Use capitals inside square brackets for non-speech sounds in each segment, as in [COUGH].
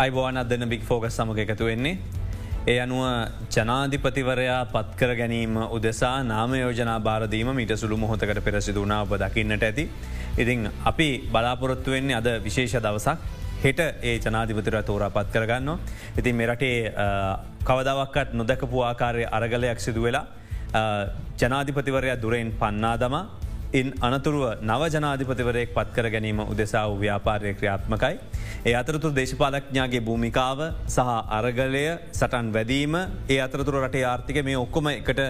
අයිබෝන අදන්න බික් focus සමග එකතු වෙන්නේ. ඒ අනුව ජනාධිපතිවරයා පත්කර ගැනීම උදෙසා නාම යෝජනා බාරදීම මීට සුළු මොහොතකට පෙරසිදුනා ඔබ දකින්නට ඇති. ඉතිං අපි බලාපොරොත්තු වෙන්නේ අද විශේෂ දවසක් හෙට ඒ ජනාධිපතිර තෝරා පත් කරගන්න. ඉතින් මෙරටේ කවදවක්කත් නොදැකපු ආකාරය අරගලයක් සිදු වෙලා ජනාධිපතිවරයා දුරෙන් පන්නා දමා ඉන් අනතුරුව නව ජනාධිපතිවරයෙක් පත්කර ගැනීම උදෙසා වූ ව්‍යාපාරය ක්‍රියාත්මකයි. ඒ අතරතුර දේශපාලක්ඥාගේ භූමිකාව සහ අරගලය සටන් වැදීම ඒ අතරතුර රටේ ආර්ථික මේ ඔක්කොම එකට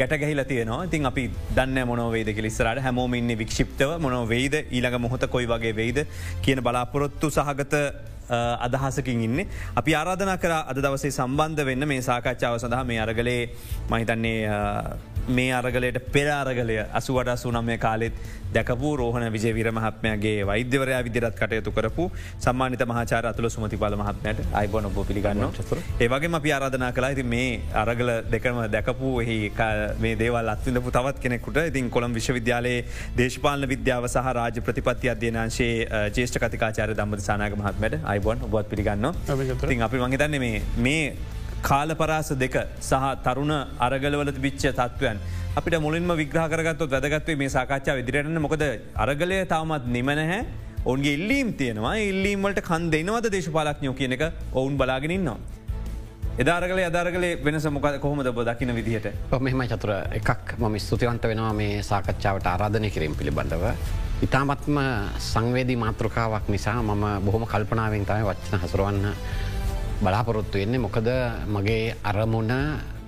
ගැටගැහිල තියනවා. ඉතින් අපි දන්න මොනවේද කිලිස්සරට හැමෝම ඉන්න වික්ෂිප්තව. මොන වෙයිද? ඊළඟ මොහොත කොයි වගේ වෙයිද? කියන බලාපොරොත්තු සහගත අදහසකින් ඉන්න. අපි ආරාධනා කර අද දවසේ සම්බන්ධ වෙන්න. මේ සාකච්ඡාව සඳහා මේ අරගලේ මහිතන්නේ මේ අරගලයට පෙරාරගලය අසුවට සුනම්ය කාලෙත් දැකපු රෝහණ විජවිර මහත්මයගේ වෛද්‍යවරය විදිරත් කටයුතු කරපු සම්මානිත මහචාර අතුළ සුමති පල මහත්මයට අයිබොන ඔබ පිළිගන්න ඒවගේ අපි ආරාධනා කලා ඇති මේ අරගල දෙකම දැකපු එහි මේ දේවල් අත්විඳපු තවත් කෙනෙකුට ඉතින් කොළම් විශ්වවිද්‍යාලයේ දේශපාලන විද්‍යාව සහ රාජ ප්‍රතිපත්ති අධ්‍යනාංශයේ ජේෂ්ඨ කතිකාචාර දම්බ සානාග මහත්මට අයිබොන් ඔබත් පිළිගන්න ඉතින් අපි මහිතන්නේ මේ කාල පරාස දෙක සහ තරුණ අරගලවල විච්ච තත්ත්වයන්. අපිට මුලින්ම විග්‍රහ කරගත්තු වැදගත්වේ මේ සාකච්ඡා විදිරටන මොකද අරගලය තවමත් නිමනහැ ඔන්ගේ ඉල්ලීම් තියෙනවා ඉල්ලීමට කන් දෙනවද දේශපාලක්ඥෝ කියන එක ඔවුන් බලාගෙනන්නවා. එදාරගල අදාරගලේ වෙනස මොක කොහොමද බ දකින විදිහට මෙහම චතුර එකක් මම ස්තුතිවන්ත වෙනවා මේ සාකච්ඡාවට ආරාධනය කිරීම පිළිබඳව. ඉතාමත්ම සංවේදී මාතෘකාවක් නිසා මම බොහොම කල්පනාවෙන් තමයි වච්චන හසුරුවන්න බලාපොරොත්තු වෙන්නේ මොකද මගේ අරමුණ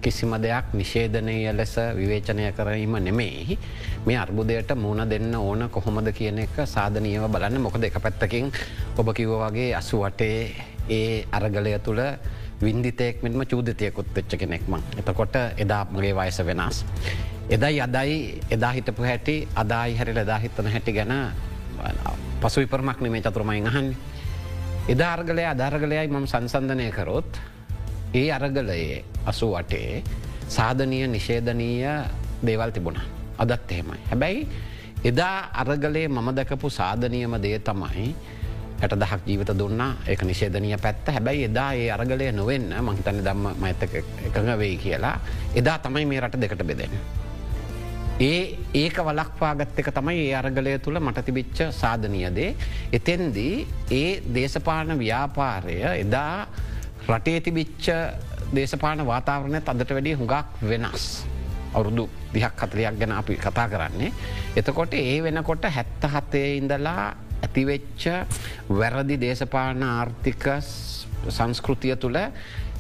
කිසිම දෙයක් නිෂේධනය ලෙස විවේචනය කරීම නෙමෙයි මේ අර්බුදයට මුණ දෙන්න ඕන කොහොමද කියන එක සාධනීයව බලන්න මොකද එක පැත්තකින් ඔබ කිව්ව වගේ අසු වටේ ඒ අරගලය තුළ වින්දිතයෙක් මෙම චූදතයකුත් වෙච්ච කෙනෙක්ම. එතකොට එදා මගේ වයස වෙනස්. එදයි අදයි එදා හිටපු හැටි අදායි හැරිල එදාහිත්තන හැටි ගැන පසු විපරමක් නෙමේ චතුරමයි අහන්නේ. එදා අර්ගලය අධර්ගලයයි මම සංසන්ධනය කරොත් ඒ අරගලයේ අසු වටේ සාධනීය නිෂේධනීය දේවල් තිබුණ. අදත් එහෙමයි. හැබැයි එදා අරගලේ මම දැකපු සාධනීයම දේ තමයි ඇට දහක් ජීවිත දුන්න එක නිෂේධනය පැත්ත හැබැයි එදා ඒ අරගලය නොවෙන්න මහිතන්න දම්ම මඇත එකඟ වෙයි කියලා එදා තමයි මේ රට දෙකට බෙදෙන. ඒ ඒක වලක්වාගත්ත එක තමයි ඒ අරගලය තුළ මට තිබිච්ච සාධනයදේ. එතෙන්දී ඒ දේශපාන ව්‍යාපාරය එදා රටේ තිබිච්ච දේශපාන වාතාවරණය අදට වැඩිය හුඟක් වෙනස්. අවුරුදු දිහක් කතරයක් ගැන අපි කතා කරන්නේ. එතකොට ඒ වෙනකොට හැත්ත හතේ ඉඳලා ඇතිවෙච්ච වැරදි දේශපාන ආර්ථික සංස්කෘතිය තුළ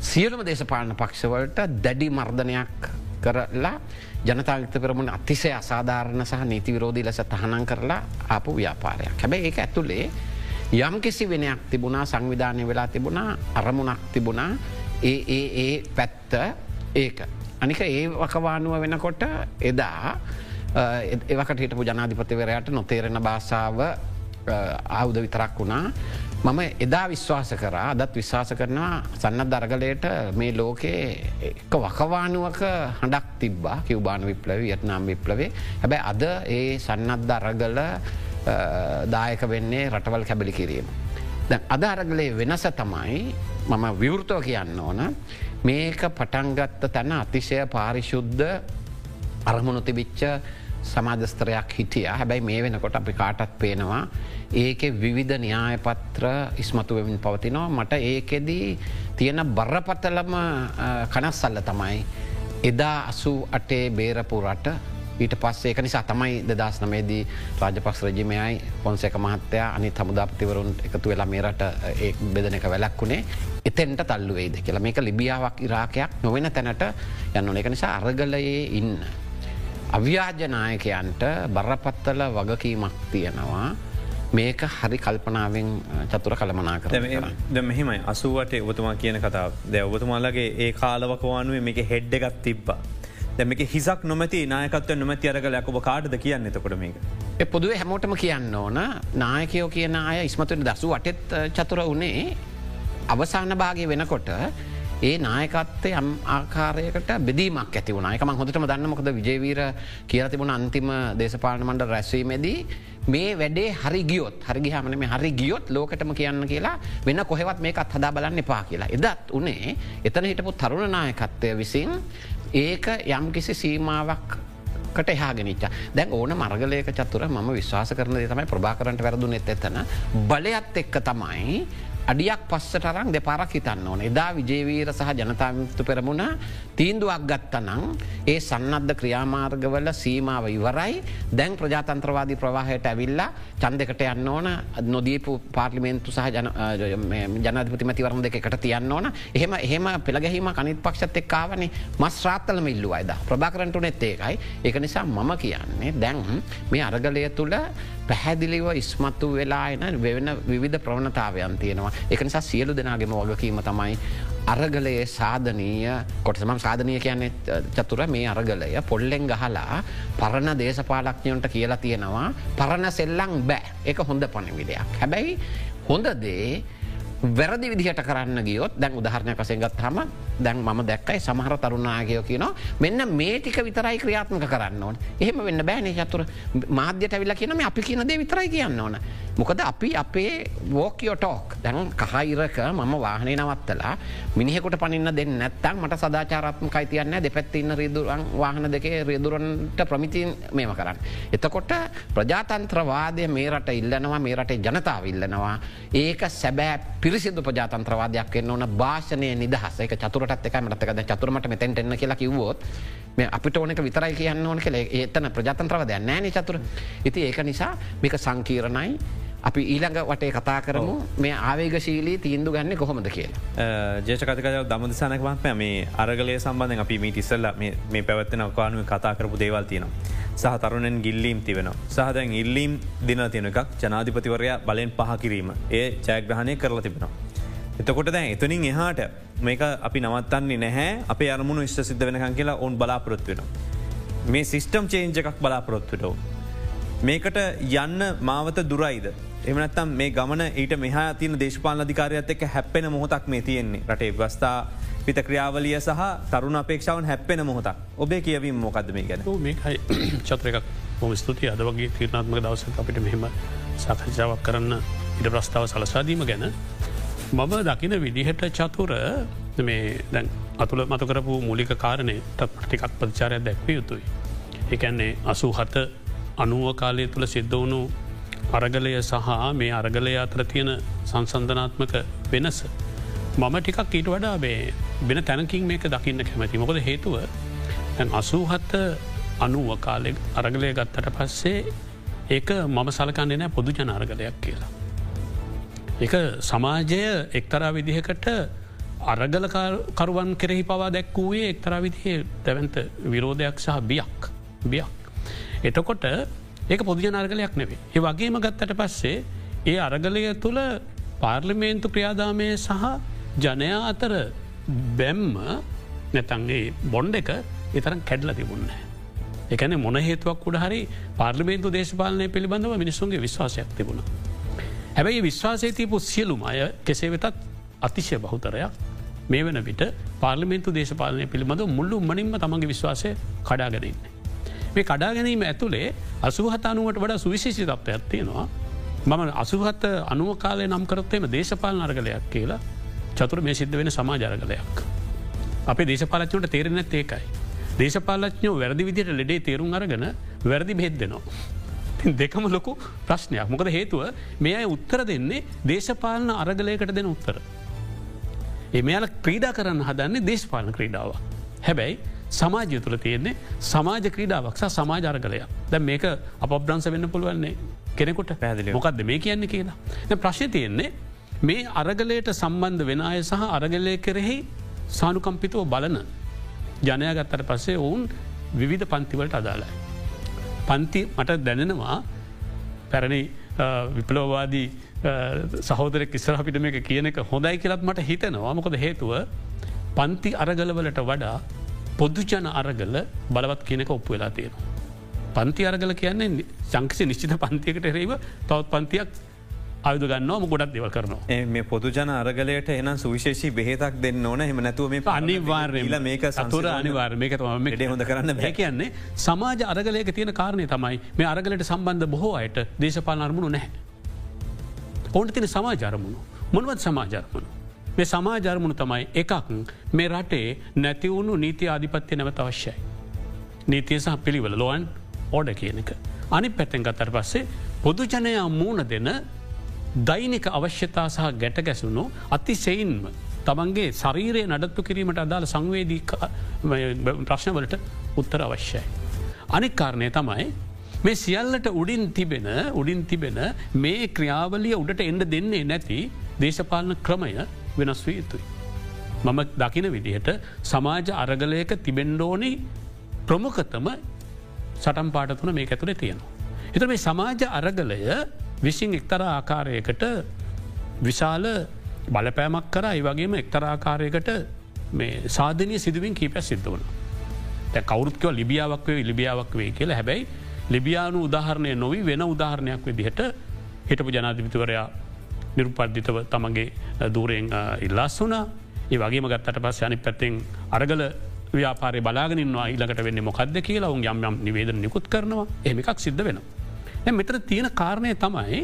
සියලුම දේශපාලන පක්ෂවලට දැඩි මර්ධනයක් කරලා ජනතාවිත කරමුණ අතිසය අසාධාරණ සහ නීති විරෝධී ලෙස තහනන් කරලා ආපු ව්‍යාපාරයක්. හැබැ ඒ ඇතුළේ යම් කිසි වෙනයක් තිබුණා සංවිධානය වෙලා තිබුණා අරමුණක් තිබුණා ඒ ඒ ඒ පැත්ත ඒක. අනික ඒ වකවානුව වෙනකොට එදා ඒවකට හිටපු ජනාධිපතිවරයට නොතේරෙන භාෂාව ආවුද විතරක් වුණා මම එදා විශ්වාස කරා අදත් විශ්වාස කරනවා සන්නත් දරගලයට මේ ලෝකයේ එක වකවානුවක හඬක් තිබ්බා. කිව්බාන විප්ලව වියට්නාම් විප්ලවේ හැබැයි අද ඒ සන්නත් දරගල දායක වෙන්නේ රටවල් කැබලි කිරීම. අද අරගලේ වෙනස තමයි මම විවෘතව කියන්න ඕන. මේක පටන්ගත්ත තැන අතිශය පාරිශුද්ධ අරමුණු තිබිච්ච සමාධස්ත්‍රයක් හිටිය. හැබැයි මේ වෙනකොට අපි කාටත් පේනවා ඒක විවිධ න්‍යායපත්‍ර ඉස්මතුවමින් පවතිනවා. මට ඒකෙදී තියෙන බරපතලම කනස්සල්ල තමයි එදා අසු අටේ බේරපු රට. ඊට පස්සේ එක නිසා තමයි දෙදස් නමේදී රාජපක්ෂ රජිමයයි පොන්සේක මහත්තයා අනි තමුදාපතිවරුන් එකතු වෙලා මේ රට ඒ බෙදන එක වැලක්වුණේ එතෙන්ට තල්ලුවේද කියලා. මේක ලිබියාවක් ඉරාකයක් නොවෙන තැනට යන්න එක නිසා අරගලයේ ඉන්න. අව්‍යාජනායකයන්ට බරපත්තල වගකීමක් තියෙනවා. මේක හරි කල්පනාවෙන් චතුර කළමනා කර ද මෙහෙමයි. අසුවට ඔබතුමා කියන කතා ද ඔබතුමාලගේ ඒ කාලවකවානුවේ මේක හෙඩ්ඩ එකත් තිබ්බා. දැමක හිසක් නොමති නායකත්ව නොමැති අරගල යකොබ කාඩද කියන්න එතකොට මේක. පොදුවේ හැමෝටම කියන්න ඕන නායකයෝ කියන අය ඉස්මතුට දසු වටෙත් චතුර වනේ අවසාන භාගය වෙනකොට ඒ නායකත්තය යම් ආකාරයකට බෙදීමක් ඇති වුණ. එකම හොඳටම දන්න මොකද විජේවීර කියල තිබුණ අන්තිම දේශපාලන මණ්ඩ රැස්වීමේදී මේ වැඩේ හරි ගියොත් හරිගිහමන මේ හරි ගියොත් ලෝකටම කියන්න කියලා වෙන කොහෙවත් මේකත් හදා බලන්න එපා කියලා. එදත් උනේ එතන හිටපු තරුණනායකත්වය විසින් ඒක යම් කිසි සීමාවක් කට එහාගෙනනිච්ච දැන් ඕන මර්ගලයක චතුර ම විශවාස කරන තමයි ප්‍රභාකරට වැරදුනෙත් එතන. බලයත් එක්ක තමයි අඩියක් පස්සට අරං දෙපාරක් හිතන්න ඕන. එදා විජේවීර සහ ජනතාමිතු පෙරමුණ තීන්දුවක් ගත්තනං ඒ සන්නද්ධ ක්‍රියාමාර්ගවල සීමාව ඉවරයි. දැන් ප්‍රජාතන්ත්‍රවාදී ප්‍රවාහයට ඇවිල්ලා චන්දකට යන්න ඕන. නොදීපු පාර්ලිමේන්තු සහ ජනධපතිමතිවරම දෙකට තියන්න ඕන. එහෙම එහෙම පෙළගැහීම කනිත් පක්ෂත් එක්කාවනේ මස් රාත්තලම ඉල්ලු අයිද ප්‍රභාකරට නෙත් ඒකයි. ඒක නිසා මම කියන්නේ දැන් මේ අරගලය තුළ පැහැදිලිව ඉස්මත්තු වෙලා එන වෙන විධ ප්‍රවණතාවයන් තියෙනවා. එක නිසා සියලු දෙනාගෙම වගකීම තමයි අරගලයේ සාධනීය කොටසමම් සාධනය කියන්නේ චතුර මේ අරගලය. පොල්ලෙන් ගහලා පරණ දේශපාලක්ඥයොන්ට කියලා තියෙනවා පරණ සෙල්ලං බෑ. එක හොඳ පණවිඩයක්. හැබැයි හොඳදේ වැරදි විදිහට කරන්න ගියොත් දැන් උදාහරණය කසෙන්ගත් හම දැන් ම දැක්කයි සමහර තරුණනාගයෝ කියන මෙන්න මේටික විතරයි ක්‍රියාත්මක කරන්න ඕන. එහෙම වෙන්න බෑනේ චතුර මාධ්‍යට විල්ල කියනම අපි කියන දේ විතරයි කියන්න ඕන. මොකද අපි අපේ වෝකයෝ ටෝක් දැන් කහයිරක මම වාහනය නවත්තලා මිනිහෙකුට පනින්න දෙන්න නැත්තම් මට සදාචාරත්මකයි තියන්න දෙපැත්තින්න රිදුරන් වාහන දෙකේ රිදුරන්ට ප්‍රමිතින් මේම කරන්න. එතකොට ප්‍රජාතන්ත්‍රවාදය මේ රට ඉල්ලනවා මේ රටේ ජනතාව ඉල්ලනවා. ඒක සැබෑ පි පිරිසිදු ප්‍රජාතන්ත්‍රවාදයක් එන්න ඕන. භාෂණය නිදහස. එක චතුරට එක මටක චතුරමට මෙතැන්ට එන්න කියලා කිව්වොත් මේ අපිට ඕනක විතරයි කියන්න ඕන කළ ඒතන ප්‍රජාතන්ත්‍රවද නෑන චතුර ඉති ඒක නිසා මේක සංකීරණයි අපි ඊළඟ වටේ කතා කරමු මේ ආවේගශීලී තීන්දු ගන්න කොහොමද කියලා. ජේෂකතක දමදසානක මත්ම මේ අරගලය සම්බන්ධ අපි මීට ඉස්සල්ල මේ පැවත්වන අවකානුව කතා කරපු දේවල් තියෙනවා. සහ තරුණෙන් ගිල්ලීම් තිවෙනවා. සහදැන් ඉල්ලීම් දින තියෙන එකක් ජනාධිපතිවරයා බලෙන් පහ කිරීම ඒ ජයග්‍රහණය කරලා තිබෙනවා. එතකොට දැන් එතුනින් එහාට මේක අපි නවත්තන්නේ නැහැ. අප අරමුණු ශ්ට සිද්ධ වෙනකන් කියලා ඔවන් බලාපොරොත් වෙන. මේ සිිස්ටම් චේන්ජ එකක් බලාපොරොත්තුටව. මේකට යන්න මාවත දුරයිද. එමනත්තම් මේ ගමන ඊට මෙහා තින දේශපාල අධිකාරයත් එක් හැප්පෙන මොහොතක් මේ තියෙන්නේ? රටේ වස්ථා පිත ක්‍රියාවලිය සහ තරුණ අපේක්ෂාවන් හැප්පෙන මොහොතක්. ඔබේ කියවීම මොකක්ද මේ ගැන? මේකයි [CLEARS THROAT] චත්‍ර එකක්. මොම ස්තුතියි. අද වගේ තීරණාත්මක දවස අපිට මෙහෙම සාකච්ඡාවක් කරන්න ඉට ප්‍රස්ථාව සලසාදීම ගැන. මම දකින විදිහට චතුර මේ දැන් අතුළ මතු කරපු මූලික කාරණය ටිකක් ප්‍රචාරයක් දැක්ව යුතුයි. එකන්නේ අසූ හත අනුව කාලය තුළ සිද්ධ වුණු අරගලය සහ මේ අරගලය අතර තියෙන සංසන්ධනාත්මක වෙනස. මම ටිකක් ඊට වඩා බේ වෙන තැනකින් මේක දකින්න කැමති මොකද හේතුව අසූහත්ත අනුව කාලෙ අරගලය ගත්තට පස්සේ ඒක මම සලකන්නේ නෑ පොදු ජනාර්ගලයක් කියලා. එක සමාජය එක්තරා විදිහකට අරගල කරුවන් කෙරෙහි පවා දැක්වූයේ එක්තරා විදිහේ දැවන්ත විරෝධයක් සහ බියක් බියක්. එතකොට ඒක පොදුජනාර්ගලයක් නෙවේ. ඒ වගේම ගත්තට පස්සේ ඒ අරගලය තුළ පාර්ලිමේන්තු ක්‍රියාදාමය සහ ජනයා අතර බැම්ම නැතන්ගේ බොන්්ඩ එක එතරම් කැඩල තිබුන්න. එකන මොන හේතුවක් උඩ හරි පාර්ලිමේන්තු දේශපාලනය පිළිබඳව මිනිස්සුන්ගේ විශ්වාසයක් තිබුණ. හැබැයි විශ්වාසය තියපු සියලුම අය කෙසේ වෙතත් අතිශය බහුතරයක් මේ වන විට පාර්ලිමේන්තු දේශපාලනය පිළිබඳව මුල්ලු මනින්ම තමගේ විශ්වාසය කඩාගෙනන්න. මේ කඩාගැනීම ඇතුළේ අසුහතානුවට වඩා සුවිශේෂි තත්ව ඇත්තියෙනවා මම අසුහත්ත අනුව කාලය නම් කරත්තේම දේශපාලන අර්ගලයක් කියලා චතුර මේ සිද්ධ වෙන සමාජරගලයක්. අපේ දේශපාලච්ඥට තේරෙනත් ඒකයි. දේශපාලච්ඥෝ වැරදි විදිට ලෙඩේ තේරුම් අරගෙන වැරදි බෙහෙත් දෙනවා. [LAUGHS] දෙකම ලොකු ප්‍රශ්නයක් මොකද හේතුව මේ අය උත්තර දෙන්නේ දේශපාලන අරගලයකට දෙන උත්තර. එමයාල ක්‍රීඩා කරන්න හදන්නේ දේශපාලන ක්‍රීඩාව. හැබැයි සමාජය තුළ තියෙන්නේ සමාජ ක්‍රීඩාවක්ෂ සමාජාරගලයක් දැ මේක අප බ්‍රංස වෙන්න පුළුවන්නේ කෙනෙකුට පැදිලි මොකක්ද මේ කියන්නේ කියලා. ප්‍රශ්ය තියෙන්නේ මේ අරගලයට සම්බන්ධ වෙන අය සහ අරගලය කෙරෙහි සානුකම්පිතව බලන ජනයගත්තට පස්සේ ඔවුන් විවිධ පන්තිවලට අදාලයි. පන්ති මට දැනෙනවා පැරණි විපලෝවාදී සහෝදර කිස්සරහිට මේක කියන එක හොඳයි කියලත් මට හිතනවා මොකද හේතුව පන්ති අරගලවලට වඩා පොද්දුජන අරගල බලවත් කියනක ඔප්පු වෙලා තියෙනවා. පන්ති අරගල කියන්නේ සංකසි නිශ්චිත පන්තියකට රේව තවත් පන්තියක් අයුද ගන්නවා ගොඩක් දෙව කරනවා. මේ පොදු ජන අරගලයට එන සුවිශේෂී බෙහෙතක් දෙන්න ඕන හෙම නැතුව මේ අනිවාර්ය මේක සතුර අනිවාර්මක ට හොඳ කරන්න බැ කියන්නේ සමාජ අරගලයක තියෙන කාරණය තමයි මේ අරගලට සම්බන්ධ බොහෝ අයට දේශපාල අරමුණු නැහැ. ඔවුන්ට තින සමාජාරමුණු මොනවත් සමාජාරමුණු. මේ සමාජර්මුණු තමයි එකක් මේ රටේ නැතිවුණු නීති ආධිපත්‍යය නැවත අවශ්‍යයි. නීතිය සහ පිළිවල ලොවන් ඕඩ කියන එක. අනි පැත්තෙන් ගතර පස්සේ පොදුජනයා මූුණ දෙන දෛනික අවශ්‍යතා සහ ගැට ගැසුණු අති සෙයින්ම තමන්ගේ ශරීරයේ නඩත්තු කිරීමට අදාළ සංවේදී ප්‍රශ්නවලට උත්තර අවශ්‍යයි. අනික් කාරණය තමයි මේ සියල්ලට උඩින් තිබෙන උඩින් තිබෙන මේ ක්‍රියාවලිය උඩට එන්ඩ දෙන්නේ නැති දේශපාලන ක්‍රමය වෙනස් වී යුතුයි. මම දකින විදිහට සමාජ අරගලයක තිබෙන්ඩෝනි ප්‍රමුඛතම සටම් පාට තුන මේ ඇතුළේ තියෙනවා. එත මේ සමාජ අරගලය විසින් එක්තර ආකාරයකට විශාල බලපෑමක් කර. ඒ වගේම එක්තර ආකාරයකට මේ සාධනය සිදුවින් කීප සිද්ධ වන. කවරුත්කව ලිබියාවක් වේ ලිබියාවක් වේ කියලා. හැබැයි ලිබියානු උදාහරණය නොවී වෙන උදාහරණයක් විදිහට හිටපු ජනාධිපතිවරයා නිරුපද්ධිතව තමගේ දූරයෙන් ඉල්ලස් වුනා ඒ වගේම ගත්තට පස් යනි පැත්තෙන් අරගල ව්‍යාපාරය බලාගෙනන්නවා ඊලකට වෙන්න මොකක්ද කියලා උන් යම් යම් නිවේද නිකුත් කරනවා. එමිකක් සිද්ධ වෙන. මෙතර තියෙන කාරණය තමයි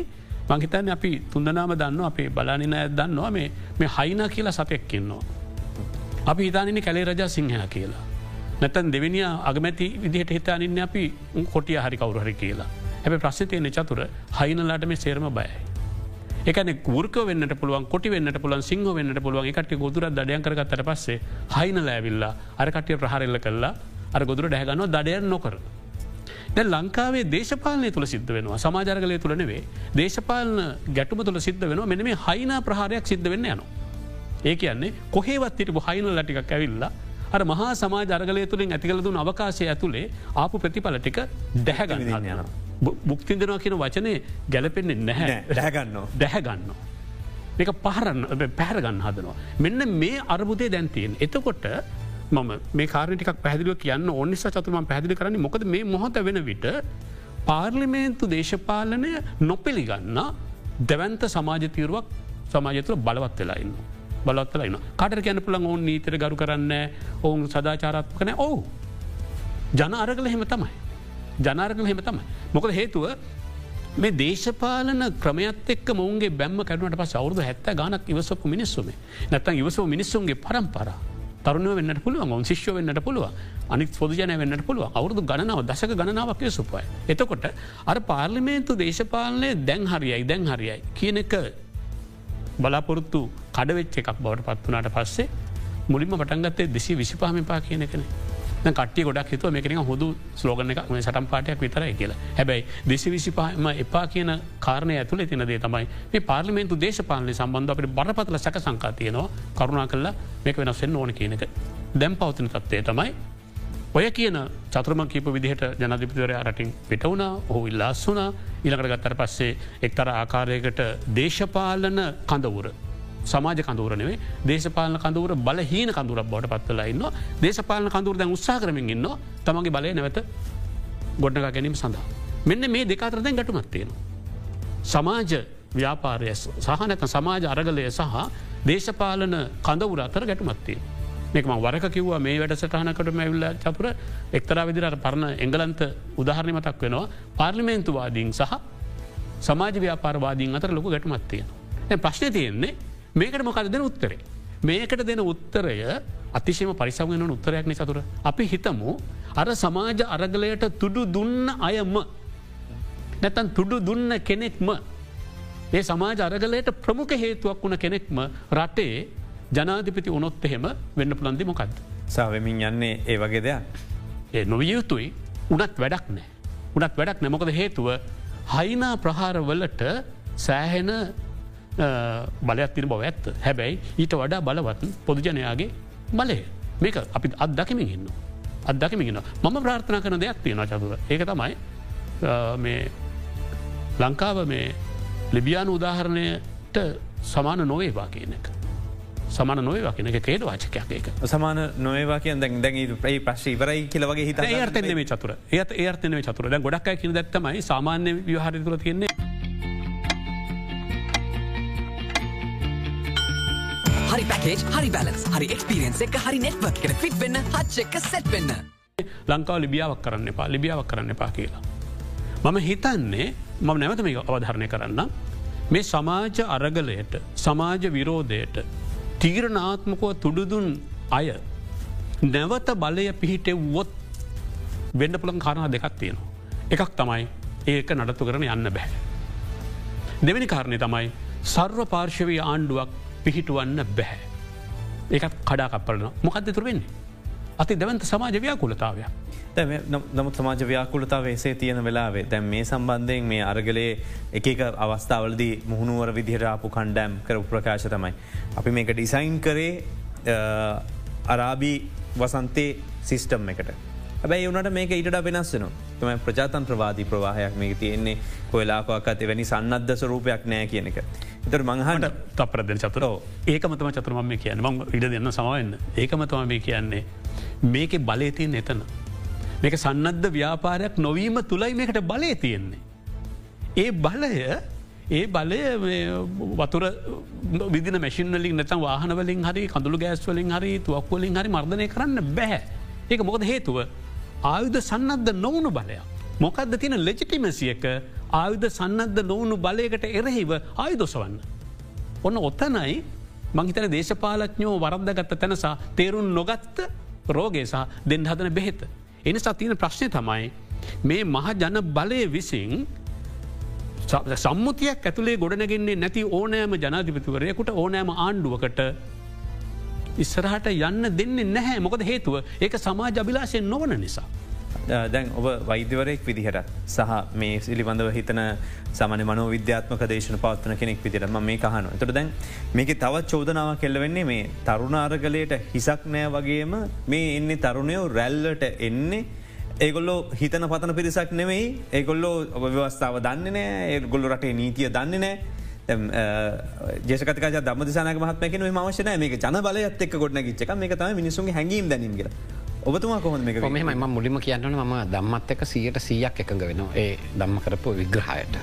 මංහිතන්න අපි තුන්දනාම දන්න අපේ බලානින දන්නවා මේ මේ හයින කියලා සතෙක්කින්නවා. අපි හිතානනි කැලේ රජා සිංහයා කියලා. නැතන් දෙවිනි අගමැති විදිහට හිතානින්න අපි කොටිය හරි කවුරහරි කියලා. හැබ ප්‍රශ්තයන චතුර හයිනලාට මේ සේරම බයයි. එකන ගුර්ක වන්න පුළුවන් කොට වන්න පුලන් සිංහ වන්න පුළුවන් එකට ගොදුර දඩයන් කරගත්තට පස්සේ හයින ලෑවිල්ලා අරකටිය ප්‍රහරල්ල කල්ලා අර ගොදුර ඩැහගන්න දඩයන් නොකර. දැ ලංකාවේ දේශපාලනය තුළ සිද්ධ වෙනවා සමාජරගලය තුළ නෙවේ දේශපාලන ගැටුම තුළ සිද්ධ වෙන මෙන මේ හයින ප්‍රහාරයක් සිද්ධ වෙන්න යනවා. ඒ කියන්නේ කොහේවත් තිරපු හයින ලටික ඇවිල්ලා අර මහා සමාජ අරගලය තුළින් ඇතිකලදුන් අවකාශය ඇතුළේ ආපු ප්‍රතිඵල ටික ඩැහැගන්න යනවා. බුක්තිදනවා කියන වචනය ගැලපෙන්නේ නැහැ ඩැහගන්න ඩැහැගන්න. එක පහරන්න පැහරගන්න හදනවා. මෙන්න මේ අරබුදේ දැන්තියෙන්. එතකොට මම මේ කාරටික් පැදිලිව කියන්න ඕනිස චතුම පැදිලි කරන්න මොකද මේ මොහොත වෙන විට පාර්ලිමේන්තු දේශපාලනය නොපිළිගන්න දැවන්ත සමාජතීරුවක් සමාජතුර බලවත් වෙලාඉන්න. බලත්වලයින්න කට කියන්න පුළන් ඔවන් නීතර ගරු කරන්න ඔවුන් සදාචාරත්ම කන ඔවු ජන අරගල හෙම තමයි. ජනාරගල හෙම තමයි. මොකද හේතුව මේ දේශපාලන ක්‍රමයත් එක් මවන්ගේ බැම්ම කරනට පස් අවුදු හැත්ත ගනක් ඉවසපු මිනිස්සුම නැතන් ඉවසෝ මිනිස්සුන්ගේ පරම්පර තරුණුව වෙන්නට පුළුවන් ඔවන් ශිෂ්‍ය වෙන්නට පුළුව අනික් පොදජන වෙන්නට පුළුව අවුදු ගණනාව දශක ගණනාවක් සුපයි. එතකොට අර පාර්ලිමේන්තු දේශපාලනය දැන් හරියයි දැන් හරියයි කියන එක බලාපොරොත්තු කඩවෙච්ච එකක් බවට පත්වනාට පස්සේ මුලින්ම පටන්ගත්තේ දෙසි විසිපාමිපා කියන කෙනේ කටිය ගොඩක් හිතුව මේකන හොදු ස්ලෝගන එක මේ සටම් පාටයක් විතරයි කියලා. හැබැයි දෙසි විසිපාම එපා කියන කාරණය ඇතුළ තිනදේ තමයි මේ පාර්ලිමේන්තු දේශපාලනය සම්බන්ධ අපට බරපතල සැක සංකා තියනවා. කරුණා කල්ලා මේක වෙනස්සෙන් ඕන කියනක දැම් පවතින තත්වය තමයි ඔය කියන චතුරම කීප විදිහට ජනධිපතිවරය රටින් පිටවුණ හෝ ඉල්ලාස් වුනා ඉළඟට ගත්තර පස්සේ එක්තර ආකාරයකට දේශපාලන කඳවුර. සමාජ කඳුරනේ දේශපාලන කඳුර බලහීන කඳුරක් බවට පත්වලා ඉන්න දේශපාලන කඳුර දැන් උත්සා කරමින් ඉන්න තමගේ බලය නැවත ගොඩ්නක ගැනීම සඳහා. මෙන්න මේ දෙකාතර දැන් ගැටුමත්තියෙන. සමාජ ව්‍යාපාරය සහනැත සමාජ අරගලය සහ දේශපාලන කඳවුර අතර ගැටුමත්තිය. මේකම වරක කිව්වා මේ වැඩසටහනකට මැවිල්ල චතුර එක්තර විදිරට පරණ එංගලන්ත උදාහරණය මතක් වෙනවා පාර්ලිමේන්තුවාදීන් සහ සමාජ ව්‍යාපාරවාදීන් අතර ලොකු ගැටමත්තිය. ප්‍රශ්න තියෙන්නේ මේකට මොකද දෙන උත්තරේ. මේකට දෙන උත්තරය අතිශයම පරිසංගෙන උත්තරයක් නිසතුර. අපි හිතමු අර සමාජ අරගලයට තුඩු දුන්න අයම නැතන් තුඩු දුන්න කෙනෙක්ම ඒ සමාජ අරගලයට ප්‍රමුඛ හේතුවක් වුණ කෙනෙක්ම රටේ ජනාධිපති උනොත් එහෙම වෙන්න පුළන්දි මොකක්ද. සාවමින් යන්නේ ඒ වගේ දෙයක්. ඒ නොවිය යුතුයි උනත් වැඩක් නෑ. උනත් වැඩක් නැමොකද හේතුව හයිනා ප්‍රහාරවලට සෑහෙන බලයක් තින බව ඇත්ත. හැබැයි ඊට වඩා බලවත් පොදුජනයාගේ බලය. මේක අපි අත්දකිමින් ඉන්න. අත්දකිමින් ඉන්න මම ප්‍රාර්ථනා කන දෙයක් තියෙන චතුව. ඒක තමයි මේ ලංකාව මේ ලිබියානු උදාහරණයට සමාන නොවේවා කියන එක. සමාන නොවවා කියන එක කේද වාචකයක් එක. සමාන නොවවා කිය දැන් දැ ප්‍රයි ප්‍රශ් වරයි කියලවගේ හිත ඒර්තන චතුර. ඒත් ඒර්තන චතුර. ගොඩක් කියන දත්තමයි සාමාන්‍ය විහාරතුර තියන්නේ හරි පැකේජ් හරි බැලස් හරි එක්ස්පිරියන්ස එක හරි නෙට්වක් එකට ෆිට් වෙන්න හච්ච එක සෙට් වෙන්න. ලංකාව ලිබියාවක් කරන්න එපා ලිබියාවක් කරන්න එපා කියලා. මම හිතන්නේ මම නැවත මේ අවධරණය කරන්න මේ සමාජ අරගලයට සමාජ විරෝධයට තීරණාත්මකව තුඩුදුන් අය නැවත බලය පිහිටෙව්වොත් වෙන්න පුළන් කාරණ දෙකක් තියෙනවා. එකක් තමයි ඒක නඩත්තු කරන යන්න බැහැ. දෙවැනි කාරණය තමයි සර්ව පාර්ශවී ආණ්ඩුවක් පිහිටුවන්න බැහැ. ඒකත් කඩා කපරන මොකක්ද තුරවෙන්නේ. අති දැවන්ත සමාජ ව්‍යාකුලතාවයක්. නමුත් සමාජ ව්‍යාකුලතාව එසේ තියෙන වෙලාවේ දැන් මේ සම්බන්ධයෙන් මේ අරගලේ එක අවස්ථාවලදී මුහුණුවර විදිහරාපු කණ්ඩෑම් කර ප්‍රකාශ තමයි. අපි මේක ඩිසයින් කරේ අරාබී වසන්තේ සිිස්ටම් එකට. ඇබැයි වනට මේක ඊට වෙනස්සන තම ප්‍රජාතන් ප්‍රවාදී ප්‍රවාහයක් මේ තියෙන්නේ. කොයලාකක්ත් එවැනි සන්නද්ධ ස්වරූපයක් නෑ කියන එක. එතර මංහට තපරද චතුරෝ. ඒකමතම චතුරම කියන්න. ම ඉඩ දෙන්න සමවන්න ඒකමතම මේ කියන්නේ. මේක බලයතියෙන් එතන. මේක සන්නද්ධ ව්‍යාපාරයක් නොවීම තුළයි මේකට බලය තියෙන්නේ. ඒ බලය ඒ බලය වතුර විදින මැසිිනලින් නැතම් වාහනවලින් හරි කඳුළු ගෑස්වලින් හරි තුවක්වලින් හරි මර්ධනය කරන්න බැහැ. ඒක මොකද හේතුව ආයුධ සන්නද්ධ නොවුණු බලයක්. මොකක්ද තින ලෙජිටිමසියක ආයුධ සන්නද්ධ නොවුණු බලයකට එරෙහිව ආයුදොසවන්න. ඔන්න ඔත්තනයි මංහිතන දේශපාලඥෝ වරද්දගත්ත තැනසා තේරුන් නොගත්ත රෝගේ සහ දෙන්න හදන බෙහෙත. එනිසා තියෙන ප්‍රශ්නය තමයි මේ මහ ජන බලය විසින් සම්මුතියක් ඇතුළේ ගොඩනගෙන්නේ නැති ඕනෑම ජනාධිපතිවරයකුට ඕනෑම ආණ්ඩුවකට ඉස්සරහට යන්න දෙන්නේ නැහැ. මොකද හේතුව? ඒක සමාජ අභිලාශයෙන් නොවන නිසා. දැන් ඔබ වෛද්‍යවරයෙක් විදිහට සහ මේ සිලිබඳව හිතන සමන මනෝ විද්‍යාත්මක දේශන පවත්වන කෙනෙක් විදිරම මේ කහන තොට දැන් මේක තවත් චෝදනාව කෙල්ලවෙන්නේ මේ තරුණාරගලයට හිසක් නෑ වගේම මේ එන්නේ තරුණයෝ රැල්ලට එන්නේ. ඒගොල්ලෝ හිතන පතන පිරිසක් නෙවෙයි ඒගොල්ලෝ ඔබ ව්‍යවස්ථාව දන්නේ නෑ. ඒගොල්ලු රටේ නීතිය දන්නේ නෑ. ජේකතක දම මහත්මක මවශන මේ ජන බලයත් එක් ගොඩන ගච්චක මේ තම මිනිසුන් හැඟීම් දැනීමගේ ඔබතුමා කොහොම මේ මෙම ම මුලිම කියන්නන ම දම්මත් එක සියට සීයක් එකඟ වෙන ඒ දම්ම කරපු විග්‍රහයට.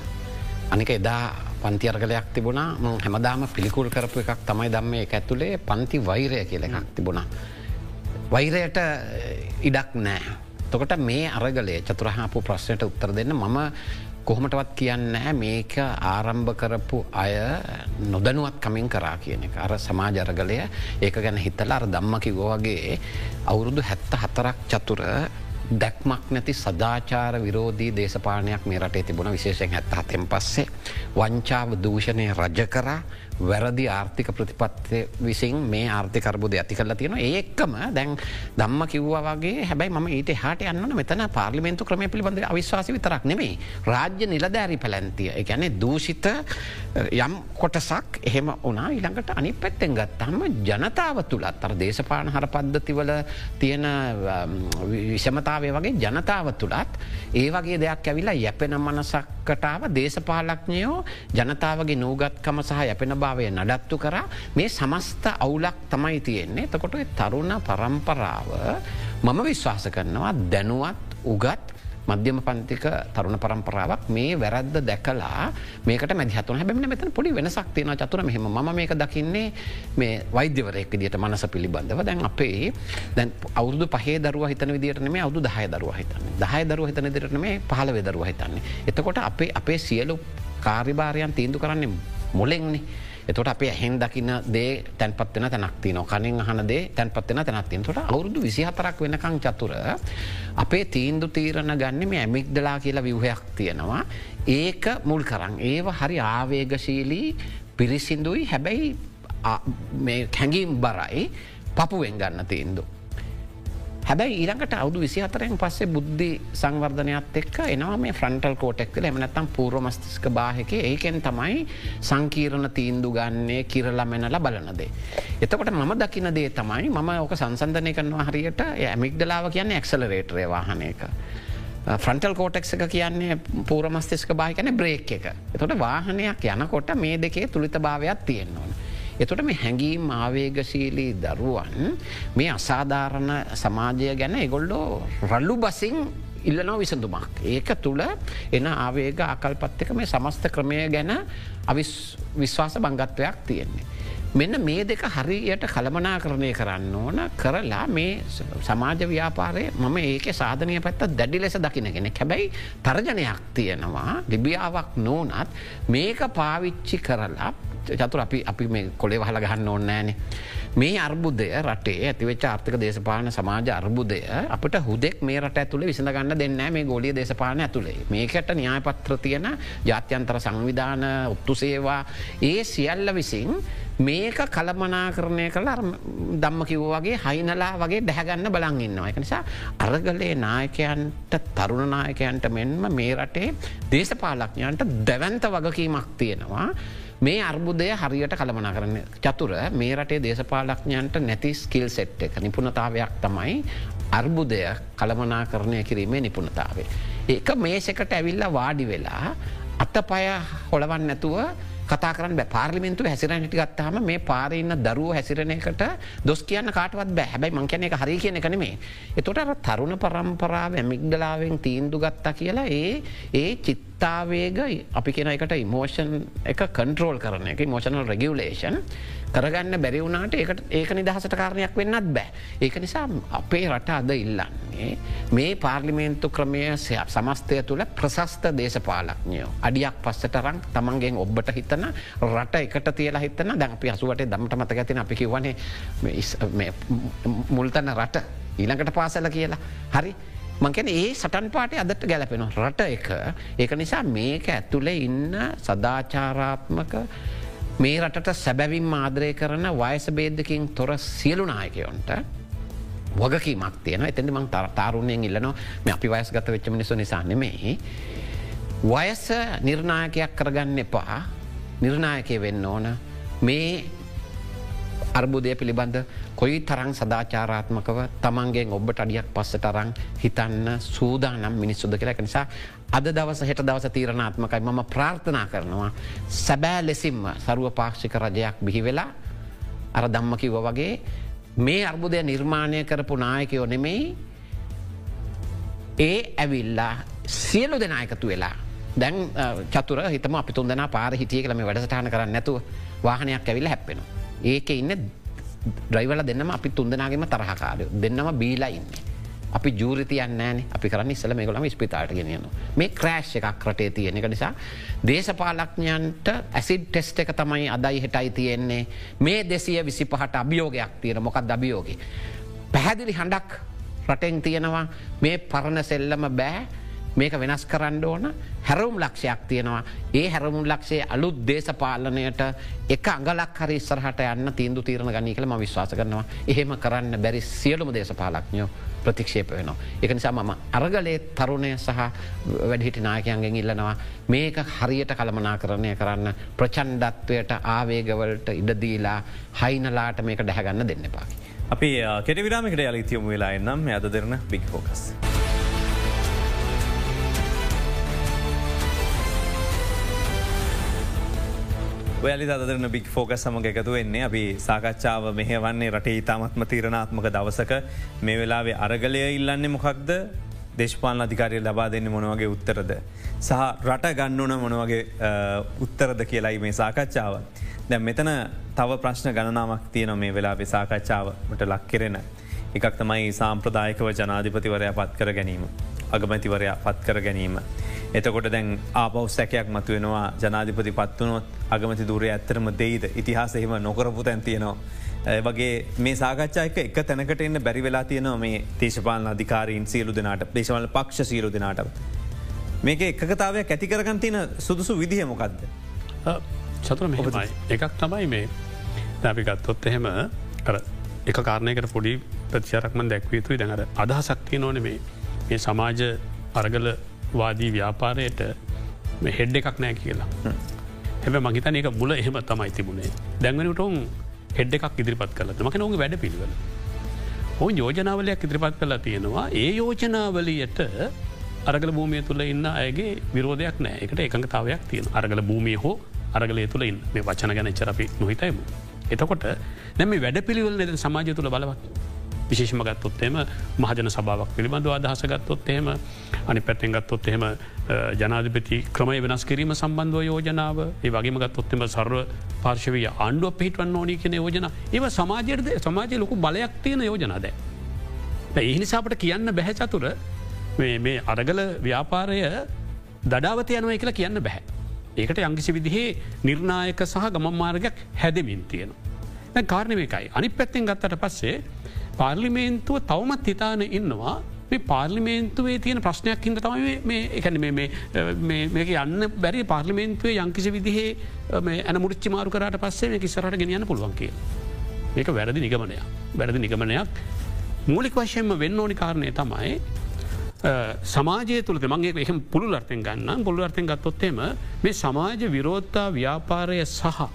අනික එදා පන්ති අර්ගලයක් තිබුණා. හැමදාම පිළිකුල් කරපු එකක් තමයි දම්ම එක ඇතුළේ පන්ති වෛරය කියල එකක් තිබුණා. වෛරයට ඉඩක් නෑ. තොකට මේ අරගලේ චතුරහාපු ප්‍රශ්නයට උත්තර දෙන්න මම කොහොමටවත් කියන්න මේක ආරම්භ කරපු අය නොදනුවත් කමින් කරා කියන එක. අර සමාජරගලය ඒක ගැන හිතල අර දම්ම කිවෝවගේ අවුරුදු හැත්ත හතරක් චතුර දැක්මක් නැති සදාචාර විරෝධී දේශපානයක් මේ රටේ තිබුණ. විශේෂෙන් ඇත්ත හතෙන් පස්සේ වංචාව දූෂණය රජ කරා. වැරදි ආර්ථික ප්‍රතිපත්ය විසින් මේ ආර්ථිකරබුද ඇති කරලා තියෙන ඒක්කම දැන් දම්ම කිව්වා වගේ හැබයි ම ඊට හට යන්න මෙතන පාර්ලිමෙන්තු ක්‍රම පිළිබඳ අවිශවාස විතරක් නෙමේ රාජ්‍ය නිලදෑරි පැලැන්තිය. එකැනෙ දූෂිත යම් කොටසක් එහෙම ඕනා ඉළඟට අනි පැත්තෙන් ගත්තහම ජනතාව තුළත් අර දේශපාන හර පද්ධතිවල තියෙන විෂමතාවය වගේ ජනතාව තුළත් ඒ වගේ දෙයක් ඇවිලා යැපෙන මනසක්කටාව දේශපාලක්ඥයෝ ජනතාවගේ නූගත්කම සහ යැපෙන භාවය නඩත්තු කර. මේ සමස්ත අවුලක් තමයි තියෙන්නේ. තකොට තරුණ පරම්පරාව මම විශ්වාස කරනවා දැනුවත් උගත් මධ්‍යම පන්තික තරුණ පරම්පරාවක් මේ වැරද්ද දැකලා මේකට මැදිහතුන හැබැමි මෙතන පොඩි වෙනසක් තියෙන චතුර. මෙහෙම ම මේක දකින්නේ මේ වෛද්‍යවරයෙක් දිට මනස පිළිබඳව. දැන් අපේ දැන් අවුදු පහේ දරුව හිතන විදිට මේ අවුදු දහය දරුව හිතන්න. දහය දරුව හිතන දිරට මේ පහල වෙදරුව හිතන්නේ. එතකොට අපේ අපේ සියලු කාරිභාරයන් තීන්දු කරන්නේ මොලෙක්න්නේ එතොට අපේ හෙන් දකින්න දේ තැන්පත්වන තැනක්ති නො කනින් අහනදේ තැන්පත්වන තැනත්තින් තොට අවුරුදු විසිහතරක් වෙනකං චතුර අපේ තීන්දු තීරණ ගන්න මේ ඇමික්දලා කියලා විවහයක් තියෙනවා. ඒක මුල් කරන්න ඒව හරි ආවේගශීලී පිරිසිදුයි. හැබැයි හැඟීම් බරයි. පපුුවෙන් ගන්න තීන්දු. හැබැයි ඊරකට අවුදු විසි අතරෙන් පස්සේ බුද්ධි සංවර්ධනයක් එක්ක එනවා මේ ෆ්‍රන්ටල් කෝටෙක්ල එමනත්තම් පූර්වමස්තිස්ක බාහක ඒකෙන් තමයි සංකීරණ තීන්දු ගන්නේ කිරලමැනල බලනදේ. එතකොට මම දකින දේ තමයි මම ඕක සංසන්ධනය කරනවා හරියට ඇමික්දලාව කියන්නේ එක්සලරේටරය වාහනයක. ෆ්‍රන්ටල් කෝටෙක් එක කියන්නේ පූරමස්තිස්ක බාහිකන බ්‍රේක් එක. එතොට වාහනයක් යනකොට මේ දෙකේ තුළිත භාවයක් තියෙන්න්නවන. එතොට මේ හැඟීම් ආවේගශීලී දරුවන් මේ අසාධාරණ සමාජය ගැන එගොල්ඩෝ රල්ලු බසින් ඉල්ලනෝ විසඳුමක්. ඒක තුළ එන ආවේග ආකල්පත් එක මේ සමස්ත ක්‍රමය ගැන විශ්වාස බංගත්වයක් තියෙන්නේ. මෙන්න මේ දෙක හරියට කළමනා කරණය කරන්න ඕන කරලා මේ සමාජ ව්‍යාපාරය මම ඒක සාධනය පැත්ත දැඩි ලෙස දකිනගෙන හැබැයි තර්ජනයක් තියෙනවා ලිබියාවක් නෝනත් මේක පාවිච්චි කරලා චතුර අපි අපි මේ කොළේ වහල ගහන්න ඕන්නෑනේ. මේ අර්බුදය රටේ ඇතිවෙච ආර්ථක දේශපාන සමාජ අර්බුදය අපට හුදෙක් මේ රට ඇතුළ විසඳගන්න දෙන්න මේ ගොලිය දේශපාන ඇතුළේ මේකට න්‍යායපත්‍ර තියෙන ජාත්‍යන්තර සංවිධාන ඔත්තු සේවා ඒ සියල්ල විසින් මේක කළමනා කරණය කළ දම්ම කිව් වගේ හයිනලා වගේ දැහැගන්න බලන් ඉන්නවා එක නිසා අරගලේ නායකයන්ට තරුණ නායකයන්ට මෙන්ම මේ රටේ දේශපාලක්ඥයන්ට දැවන්ත වගකීමක් තියෙනවා. මේ අර්බුදය හරියට කළමනා කරන්න චතුර මේ රටේ දේශපාලක්ඥයන්ට නැති ස්කිල් සෙට් එක නිපුණතාවයක් තමයි අර්බුදය කළමනා කරණය කිරීමේ නිපුණතාවේ. ඒක මේසකට ඇවිල්ල වාඩි වෙලා අත්ත පය හොළවන් නැතුව කතා කරන්න පාර්ලිමෙන්තු හැසිරනට ගත්තාම මේ පාරඉන්න දරුව හැසිරණයකට දොස් කියන්න කාටවත් බෑ. හැබයි මංකන එක හරි කියන කනෙමේ. එතොට අර තරුණ පරම්පරාව ඇමික්දලාවෙන් තීන්දු ගත්තා කියලා ඒ ඒ චිත්තාවේග අපි කියෙන එකට ඉමෝෂන් එක කන්ට්‍රෝල් කරන එක මෝෂනල් රෙගියලේෂන් කරගන්න බැරි වුණට ඒකට ඒක නිදහසට කාරණයක් වෙන්නත් බෑ. ඒක නිසා අපේ රට අද ඉල්ලන්නේ. මේ පාර්ලිමේන්තු ක්‍රමය සමස්තය තුළ ප්‍රසස්ත දේශපාලක්ඥයෝ. අඩියක් පස්සට රං තමන්ගෙන් ඔබ්බට හිතන රට එකට තියලා හිතන දැන් අපි අසුවට දමට මත ඇතින අපි කිවනේ මුල්තන්න රට ඊළඟට පාසල කියලා. හරි මංකැන ඒ සටන් පාටය අදට ගැලපෙන රට එක ඒක නිසා මේක ඇතුළේ ඉන්න සදාචාරාත්මක මේ රටට සැබැවින් ආදරය කරන වයස බේදකින් තොර සියලු නායකයොන්ට වගකීමක් තියෙන එතැදි මං තාරුණයෙන් ඉල්ලනවා මේ අපි වයස්ගත වෙච්ච මිනිසු නිසා නෙමෙහි. වයස නිර්ණායකයක් කරගන්න එපා. නිර්ණායකය වෙන්න ඕන. මේ අර්බුදය පිළිබඳ කොයි තරං සදාචාරාත්මකව තමන්ගේ ඔබට අඩියක් පස්සට අරං හිතන්න සූදානම් මිනිස්සුද කියලක නිසා අද දවස හෙට දවස තීරණාත්මකයි. මම ප්‍රාර්ථනා කරනවා සැබෑ ලෙසින්ම සරුව පාක්ෂික රජයක් බිහි වෙලා අර දම්ම කිව්ව වගේ මේ අර්බුදය නිර්මාණය කරපු නායකයෝ නෙමෙයි ඒ ඇවිල්ලා සියලු දෙනා එකතු වෙලා. දැන් චතුර හිතම අපි තුන්දෙන පාර හිටිය කළම වැඩසටහන කරන්න නැතුව වාහනයක් ඇවිල්ල හැප්පෙන. ඒක ඉන්න ඩ්‍රයිවල දෙන්නම අපි තුන්දනාගේම තරහකාරය. දෙන්නම බීලා ඉන්නේ. අපි ජූරිතියන් ෑන අපි කරන්න ඉස්සල මේකොලම ස්පිතාට ගෙනයන මේ ක්‍රෑශ් එකක් රටේ තියෙන එක නිසා දේශපාලක්ඥයන්ට ඇසිඩ් ටෙස්ට එක තමයි අදයි හෙටයි තියෙන්නේ. මේ දෙසිය විසි පහට අභියෝගයක් තියෙන මොකක් අභියෝග. පැහැදිලි හඬක් රටෙන් තියෙනවා. මේ පරණ සෙල්ලම බෑ. මේක වෙනස් කරන්න ඕන හැරවුම් ලක්ෂයක් තියෙනවා ඒ හැරමුම් ලක්ෂේ අලුත් දේශපාලනයට එක අඟලක් හරි ඉස්සරහට යන්න තීන්දු තීරණ ගනී කළ ම විශ්වාස කරනවා එහෙම කරන්න බැරි සියලුම දේශපාලක්ඥයෝ ප්‍රතික්ෂේප වෙනවා. එක නිසා මම අරගලේ තරුණය සහ වැඩිහිටි නායකයන්ගෙන් ඉල්ලනවා මේක හරියට කළමනා කරණය කරන්න ප්‍රචන්්ඩත්වයට ආවේගවලට ඉඩදීලා හයිනලාට මේක දැහැගන්න දෙන්න පාකි. අපි කෙට විරාමිකට යලිතියමු වෙලා එන්නම් අද දෙරන බික් ෆෝකස්. ඔයලි අදරන බික් ෆෝක සමඟ එකතු වෙන්නේ අපි සාකච්ඡාව මෙහ වන්නේ රටේ ඉතාමත්ම තීරණාත්මක දවසක මේ වෙලාවේ අරගලය ඉල්ලන්නේ මොකක්ද දේශපාල අධිකාරය ලබා දෙන්න මොනවගේ උත්තරද. සහ රට ගන්නවන මොනවගේ උත්තරද කියලායි මේ සාකච්ඡාව. දැ මෙතන තව ප්‍රශ්න ගණනාවක් තියන මේ වෙලා විසාකච්ඡාවට ලක් කෙරෙන. එකක් තමයි සාම්ප්‍රදායකව ජනාධිපතිවරයා පත් කර ගැනීම. අගමැතිවරයා පත් කර ගැනීම. එතකොට දැන් ආපව් සැකයක් මතු වෙනවා ජනාධිපති පත්වනොත් අගමති දුරය ඇත්තරම දෙයිද ඉතිහාසහෙම නොකරපු තැන් තියෙනවා. වගේ මේ සාකච්ඡායක එක තැනකට එන්න බැරි වෙලා තියෙනවා මේ දේශපාලන අධිකාරීන් සියලු දෙනාට දේශවල පක්ෂ සියලු දෙනාට. මේක එකතාවයක් ඇතිකරගන් තියෙන සුදුසු විදිහ මොකක්ද. චතුර මෙමයි එකක් තමයි මේ දැපි ගත්තොත් එහෙම කර එක කාරණයකට පොඩි ප්‍රතිචරක්ම දැක්වීතුයි දැඟට අදහසක්තිය නොන මේ මේ සමාජ අරගල වාදී ව්‍යාපාරයට හෙඩ් එකක් නෑ කියලා. හැබ මහිතන එක මුල එහෙම තමයි තිබුණේ දැන්වනටුන් හෙඩ් එකක් ඉදිරිපත් කලත් මක නොගේ වැඩ පිළිවල. ඕ යෝජනාවලයක් ඉදිරිපත් කලා තියෙනවා ඒ යෝජනාවලියට අරගල භූමිය තුළ ඉන්න අයගේ විරෝධයක් නෑ එකට එකඟතාවයක් තියෙන අරගල භූමිය හෝ අරගලය තුළ ඉන්න මේ වචන ගැන චරපි නොහිතයිම. එතකොට නැම වැඩ පිළිවල් නෙද සමාජය තුළ බලවත්. විශේෂම ගත්තොත් එම මහජන සභාවක් පිළිබඳව අදහස ගත්තොත් එහෙම අනි පැත්තෙන් ගත්තොත් එහෙම ජනාධිපති ක්‍රමය වෙනස් කිරීම සම්බන්ධව යෝජනාව ඒ වගේම ගත්තොත්තම සර්ව පාර්ශවය ආණ්ඩුව පිහිටවන්න ඕනි කෙන යෝජන ඒව සමාජයද සමාජය ලොකු බලයක් තියෙන යෝජනාද. එහිනිසාපට කියන්න බැහැචතුර මේ අරගල ව්‍යාපාරය දඩාවත යනුවයි කියලා කියන්න බැහැ. ඒකට යංගිසි විදිහේ නිර්ණායක සහ ගමන් මාර්ගයක් හැදමින් තියෙනවා. කාරණයකයි අනි පැත්තෙන් ගත්තට පස්සේ පාර්ලිමේන්තුව තවමත් හිතාන ඉන්නවා. මේ පාර්ලිමේන්තුවේ තියෙන ප්‍රශ්නයක් හිද තමයි එකන මේක යන්න බැරි පාර්ලිමේන්තුවේ යංකිසි විදිහේ ඇන මුරිච්චි මාරු කරට පස්සේ මේ කිසරට ගෙනියන්න පුළුවන් කිය. මේක වැරදි නිගමනයක්. වැරදි නිගමනයක්. මූලික වශයෙන්ම වෙන්න ඕනි කාරණය තමයි සමාජය තුළ මගේ එහම පුළු අර්තෙන් ගන්න පුළු අර්තෙන් ගත්තොත්තේම මේ සමාජ විරෝධතා ව්‍යාපාරය සහ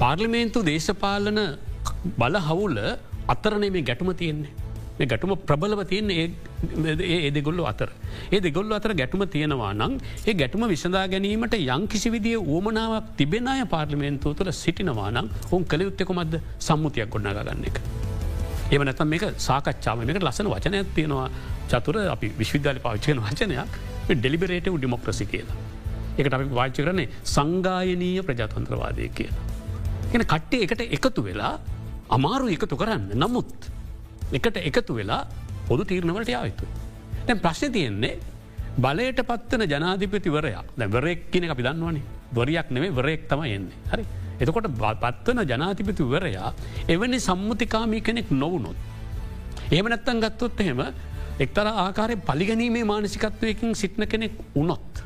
පාර්ලිමේන්තු දේශපාලන බල හවුල අතරනේ මේ ගැටුම තියෙන්නේ. මේ ගැටුම ප්‍රබලව තියන ඒ දෙගොල්ලු අතර. ඒ දෙගොල්ල අතර ගැටුම තියෙනවා නම් ඒ ගැටුම විසඳා ගැනීමට යං කිසි විදිිය ඕමනාවක් තිබෙනය පාර්ලිමේන්තුව තුළ සිටිනවා නම් ඔුන් කළ යුත්තෙකොමද සම්මුතියක් ගොඩ්නාග ගන්න එක. ඒම නැතම් මේක සාකච්ඡාව මේක ලස්සන වචනයක් තියෙනවා චතුර අපි විශ්විද්‍යාල පාච්චයන වචනයක් ඩෙලිබරේටව ඩිමොක්‍රසි කියලා. එකට අපි වාච්ච කරන්නේ සංගායනීය ප්‍රජාතන්ත්‍රවාදය කියලා. එන කට්ටේ එකට එකතු වෙලා අමාරු එකතු කරන්න නමුත් එකට එකතු වෙලා පොදු තීරණවලට යායුතු. දැන් ප්‍රශ්න තියෙන්නේ බලයට පත්වන ජනාධිපතිවරයක් දැවරෙක් කියන අපි දන්නවනේ දොරයක් නෙවේ වරෙක් තම එන්නේ හරි. එතකොට පත්වන ජනාතිපතිවරයා එවැනි සම්මුතිකාමී කෙනෙක් නොවුණොත්. ඒම නැත්තන් ගත්තොත් එහෙම එක්තර ආකාරය පලිගැනීමේ මානසිකත්වයකින් සිට්න කෙනෙක් උනොත්.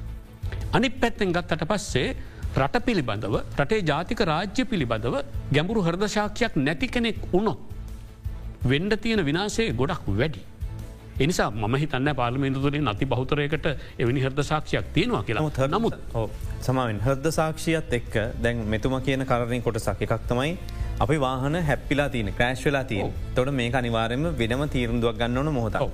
අනි පැත්තෙන් ගත්තට පස්සේ රට පිළිබඳව රටේ ජාතික රාජ්‍ය පිළිබඳව ගැඹුරු හර්දශාක්ෂයක් නැති කෙනෙක් උනොත්. වෙන්ඩ තියෙන විනාසේ ගොඩක් වැඩි. එනිසා ම හිතන්න පාර්මින්තුතුරේ නති බෞතරයකට එවැනි හර්ද සාක්ෂයක් තියෙනවා කියලා නමුත් සමාවෙන් හර්ද සාක්ෂියත් එක්ක දැන් මෙතුම කියන කරණය කොට සක එකක් තමයි අපි වාහන හැපිලා තියන ක්‍රෑශ් වෙලා තිය තොට මේ අනිවාරයම වෙනම තීරදුවක් ගන්නවන මොහොතව.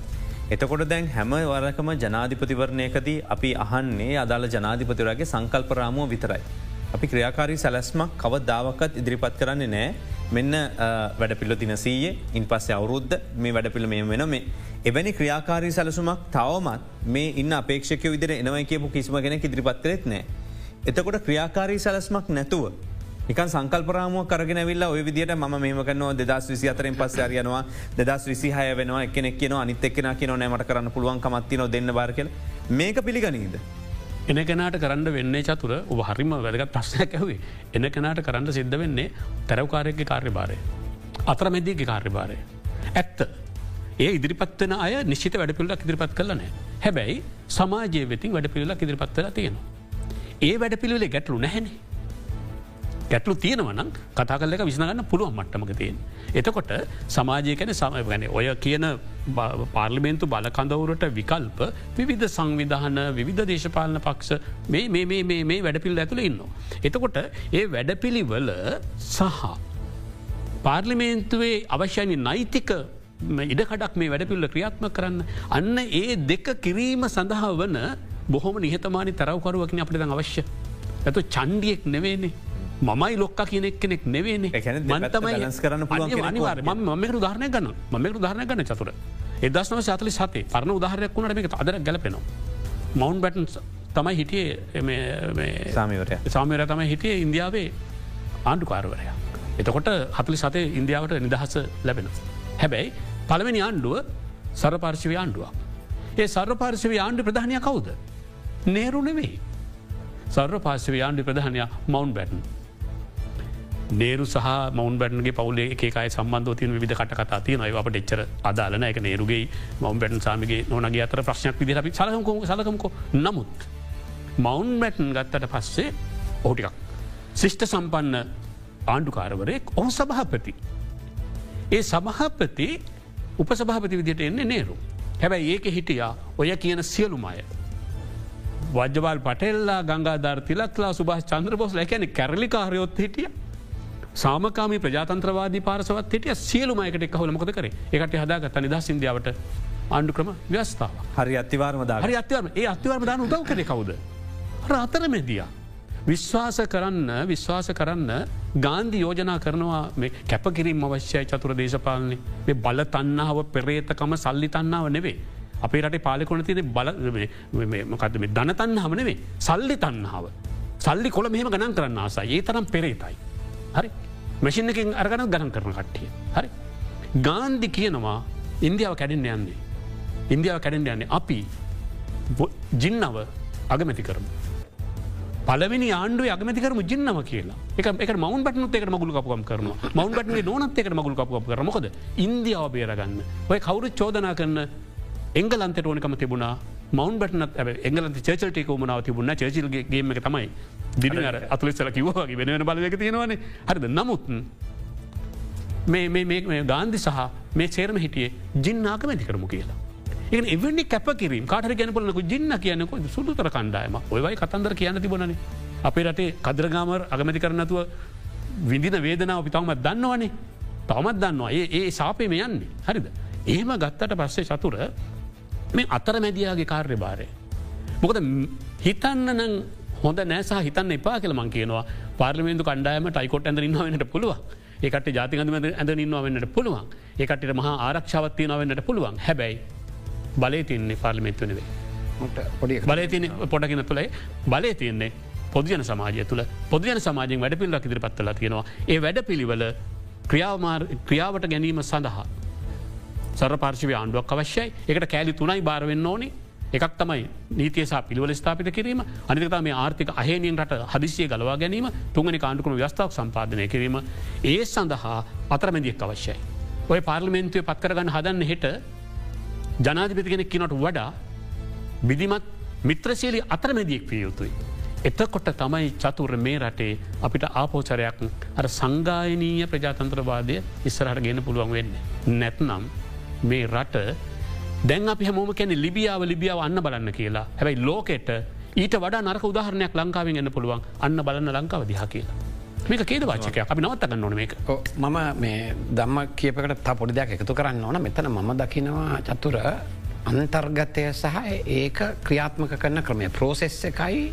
එතකොට දැන් හැම වරකම ජනාධිපතිවරණයකදී අපි අහන්නේ අදාළ ජනාධිපතිවරගේ සංකල්පරාමුව විතරයි. අපි ක්‍රියාකාරී සැලස්මක් කව දාවකත් ඉදිරිපත් කරන්නේ නෑ මෙන්න වැඩපිල්ල තිනසීයේ ඉන් පස්සේ අවුරුද්ධ මේ වැඩපිළ මේ වෙන මේ එවැනි ක්‍රියාකාරී සැලසුමක් තවමත් මේ ඉන්න අපේක්ෂක විදිර එනවයි කියපු කිසිම කෙනෙ ඉදිරිපත් කරෙත් නෑ. එතකොට ක්‍රියාකාරී සැලස්මක් නැතුව එක සංකල්පරාමුව කරගෙන විල්ල ඔය විදිට ම මේමකනවා දෙදස් විසි අතරෙන් පස්සයාරයනවා දෙදස් විසිහය වෙනවා එකනෙක් කියන අනිත් එක්ෙන කියන නෑමට කරන්න පුළුවන් කමත්තින දෙන්න බාරකල මේක පිළිගනීද. එන කෙනට කරන්න වෙන්නේ චතුර ඔබ හරිම වැදගත් ප්‍රශ්නයක් ඇවේ එන කෙනට කරන්න සිද්ධ වෙන්නේ තැරවකාරයක කාර්යභාරය. අතරමැදිගේ කාර්යභාරය. ඇත්ත. ඒ ඉදිරිපත්වන අය නිශ්ිත වැඩපිල්ලක් ඉදිරිපත් කරලන. හැබැයි සමාජය වෙතින් වැඩ පිල්ලක් ඉදිරිපත්වල තියෙනවා. ඒ වැඩ පිළිවෙලේ ගැටලු නැහැනේ. ගැටලු තියෙනවනම් කතා කල්ලක විසනගන්න පුළුවන් මට්ටමක තියෙන්. එතකොට සමාජය කැන සමගැන ඔය කියන පාර්ලිමේන්තු බලකඳවුරට විකල්ප විවිධ සංවිධාන විවිධ දේශපාලන පක්ෂ මේ වැඩපිල් ඇතුළ ඉන්න. එතකොට ඒ වැඩපිළිවල සහ පාර්ලිමේන්තුවේ අවශ්‍යනි නෛතික ඉඩකඩක් මේ වැඩපිල්ල ක්‍රියාත්ම කරන්න. අන්න ඒ දෙක කිරීම සඳහා වන බොහොම නිහතමානි තරවකරුවකින අපිට අවශ්‍ය. ඇතු චන්ඩියෙක් නෙවේනේ මමයි ලොක්ක කියනෙක් කෙනෙක් නෙවේනේ මන්තමයි කරන්න අනිවාර මමක උදාහරණය ගන්න මමක උදාහරණය ගන්න චතුර එදස්නව සතලි සතේ පරණ උදාහරයක් වුණට මේක අදර ගැලපෙනවා. මවන්් බැටන් තමයි හිටියේ සාමවරය සාමවර තමයි හිටිය ඉන්දියාවේ ආණ්ඩුකාරවරය. එතකොට හතුලි සතේ ඉන්දියාවට නිදහස ලැබෙන. හැබැයි පළවෙනි ආණ්ඩුව සරපාර්ශවය ආණ්ඩුවක්. ඒ සර්පාර්ශවය ආණ්ඩු ප්‍රධානය කවුද. නේරු නෙවෙයි. සර්ව පාර්ශවය ආණ්ඩු ප්‍රධානය මවන්් බැටන්. නේරු සහ මවන් බැටන්ගේ පවුලේ එකයි සම්බන්ධතින විධ කට කතා තියන අපට එච්චර අදාලන එක නේරුගේ මවන් බැටන් සාමිගේ නොනගේ අතර ප්‍රශ්නයක් විදිර අපි සලකමකෝ සලකමකෝ නමුත් මවුන් බැටන් ගත්තට පස්සේ ඕටිකක් ශිෂ්ට සම්පන්න ආණ්ඩුකාරවරයෙක් ඔහු සභහපති. ඒ සමහපති උපසභාපති විදිට එන්නේ නේරු. හැබැයි ඒක හිටියා ඔය කියන සියලුමය. වජවල් පටෙල්ලා ගංගාධර් තිලක්ලා සුභස් චන්ද්‍රපොස් ලැකැන කැරලිකාරයොත් හිටිය සාමකාම ප්‍රජාතන්ත්‍රවාදී පාරසවත් හිටිය සියලුමයකට එක් හොල මොකද කර එකට හදාගත නිදා සිින්දියාවට ආණ්ඩු ක්‍රම ව්‍යස්ථාව හරි අත්තිවාර්ම හරි අත්වර්ම ඒ අත්වර්ම දාන උදව් කර කවුද. අතර මෙදිය. විශ්වාස කරන්න විශ්වාස කරන්න ගාන්ධි යෝජනා කරනවා මේ කැපකිරින් අවශ්‍යය චතුර දේශපාලනය මේ බල තන්නාව පෙරේතකම සල්ලි තන්නාව නෙවේ. අපේ රට පාලකොන තියන බල මොකද මේ ධනතන්න හමනවේ සල්ලි තන්නාව. සල්ලි කොළ මෙහම ගණන් කරන්න ආසා ඒ තරම් පෙරේතයි. හරි මැසින් එකින් අරගන ගණන් කරන කට්ටිය. හරි. ගාන්දි කියනවා ඉන්දියාව කැඩෙන් යන්නේ. ඉන්දියාව කැඩෙන් යන්නේ අපි ජින්නව අගමැති කරමු. පලවෙනි ආණ්ඩුව අගමතිකරම ජින්නම කියලා එක එක මවන් පටනුත් එකට මගුල කපුකම් කරන මවන් පටේ නොනත් එකට මගුල කපුකම් කරමකොද ඉන්දියාව බේරගන්න ඔය කවුරු චෝදනා කරන්න එංගලන්තට ඕනකම තිබුණා මවන් බටනත් එංගලන්ත චර්චල්ටේක මනාව තිබුණ චර්චල්ගේම එක තමයි දිනර අතුලෙස්සල කිවවාගේ වෙන බලක තියෙනවන. හරිද? නමුත් මේ ගාන්ධි සහ මේ සේරම හිටියේ ජින්නාක මැති කරමු කියලා. ඒ එවැනි කැපකිරීම කාට ගැනපලනක ජින්න කියනක සුදුතර කණ්ඩායම ඔයවයි කතන්දර කියන්න තිබනන අපේ රටේ කදරගාමර අගමැති කරනතුව විදින වේදනාව පිතවමත් දන්නවනේ. තවමත් දන්නවා. ඒ ඒ සාපයම යන්නේ. හරිද. එහෙම ගත්තට පස්සේ චතුර මේ අතර මැදියාගේ කාර්ය භාරය. මොකද හිතන්න නං හොඳ නෑසහ හිතන්න එපා කියලමං කියනවා. පාර්ලිමේන්තු කණ්ඩායම ටයිකොට් ඇඳ ඉන්නවන්නට පුළුව ඒකට ජාතිකඳ ඇඳ ඉන්නවන්නට පුළුවන්. ඒකට මහා ආරක්ෂාවත්තියනවන්නට පුළුවන්. හැබැයි බලය තියන්නේ පාර්ලිමේන්තුවනවේ බලය තින පොටගෙන තුළයි බලය තියන්නේ පොදජන සමාජය තුළ. පොදජන සමාජයෙන් වැඩ පිල්ලක් ඉදිරි පත්වල තියෙනවා ඒ වැඩ පිළිවල ක්‍රියාවට ගැනීම සඳහා සර පාර්ශවය ආණ්ඩුවක් අවශ්‍යයි. එකට කෑලි තුනයි බාරවෙන්න ඕනේ එකක් තමයි නීතියසා පිළිවල ස්ථාපිත කිරීම අනිතක මේ ආර්ථික අහේනියෙන් රට හදිසිය ගලවා ගැනීම තුන්ගනි කාණ්ඩුකම ව්‍යස්ථාවක් සම්පාදනය කිරීම ඒ සඳහා අතරමැදියක් අවශ්‍යයි. ඔය පාර්ලිමෙන්තුවය පත්කරගන්න හදන්න හෙට ජනාධිපති කෙනෙක් කිනොට වඩා බිදිමත් මිත්‍රශීලි අතරමැදියෙක් පිය යුතුයි. එතකොට තමයි චතුර මේ රටේ අපිට ආපෝචරයක් අර සංගායනීය ප්‍රජාතන්ත්‍රවාදය ඉස්සරහට ගෙන පුළුවන් වෙන්න. නැත්නම් මේ රට දැන් අපි හමෝම කැන ලිබියාව ලිබියාව අන්න බලන්න කියලා. හැබැයි ලෝකෙට ඊට වඩා නරක උදාහරණයක් ලංකාවෙන් එන්න පුළුවන් අන්න බලන්න ලංකාව දිහ කියලා. මේක කේද වාචකයක්? අපි නවත්තගන්න ඕන මේක. මම මේ දම්ම කියපකට තා පොඩි දෙයක් එකතු කරන්න ඕන. මෙතන මම දකිනවා චතුර අන්තර්ගතය සහ ඒක ක්‍රියාත්මක කරන ක්‍රමය. ප්‍රෝසෙස් එකයි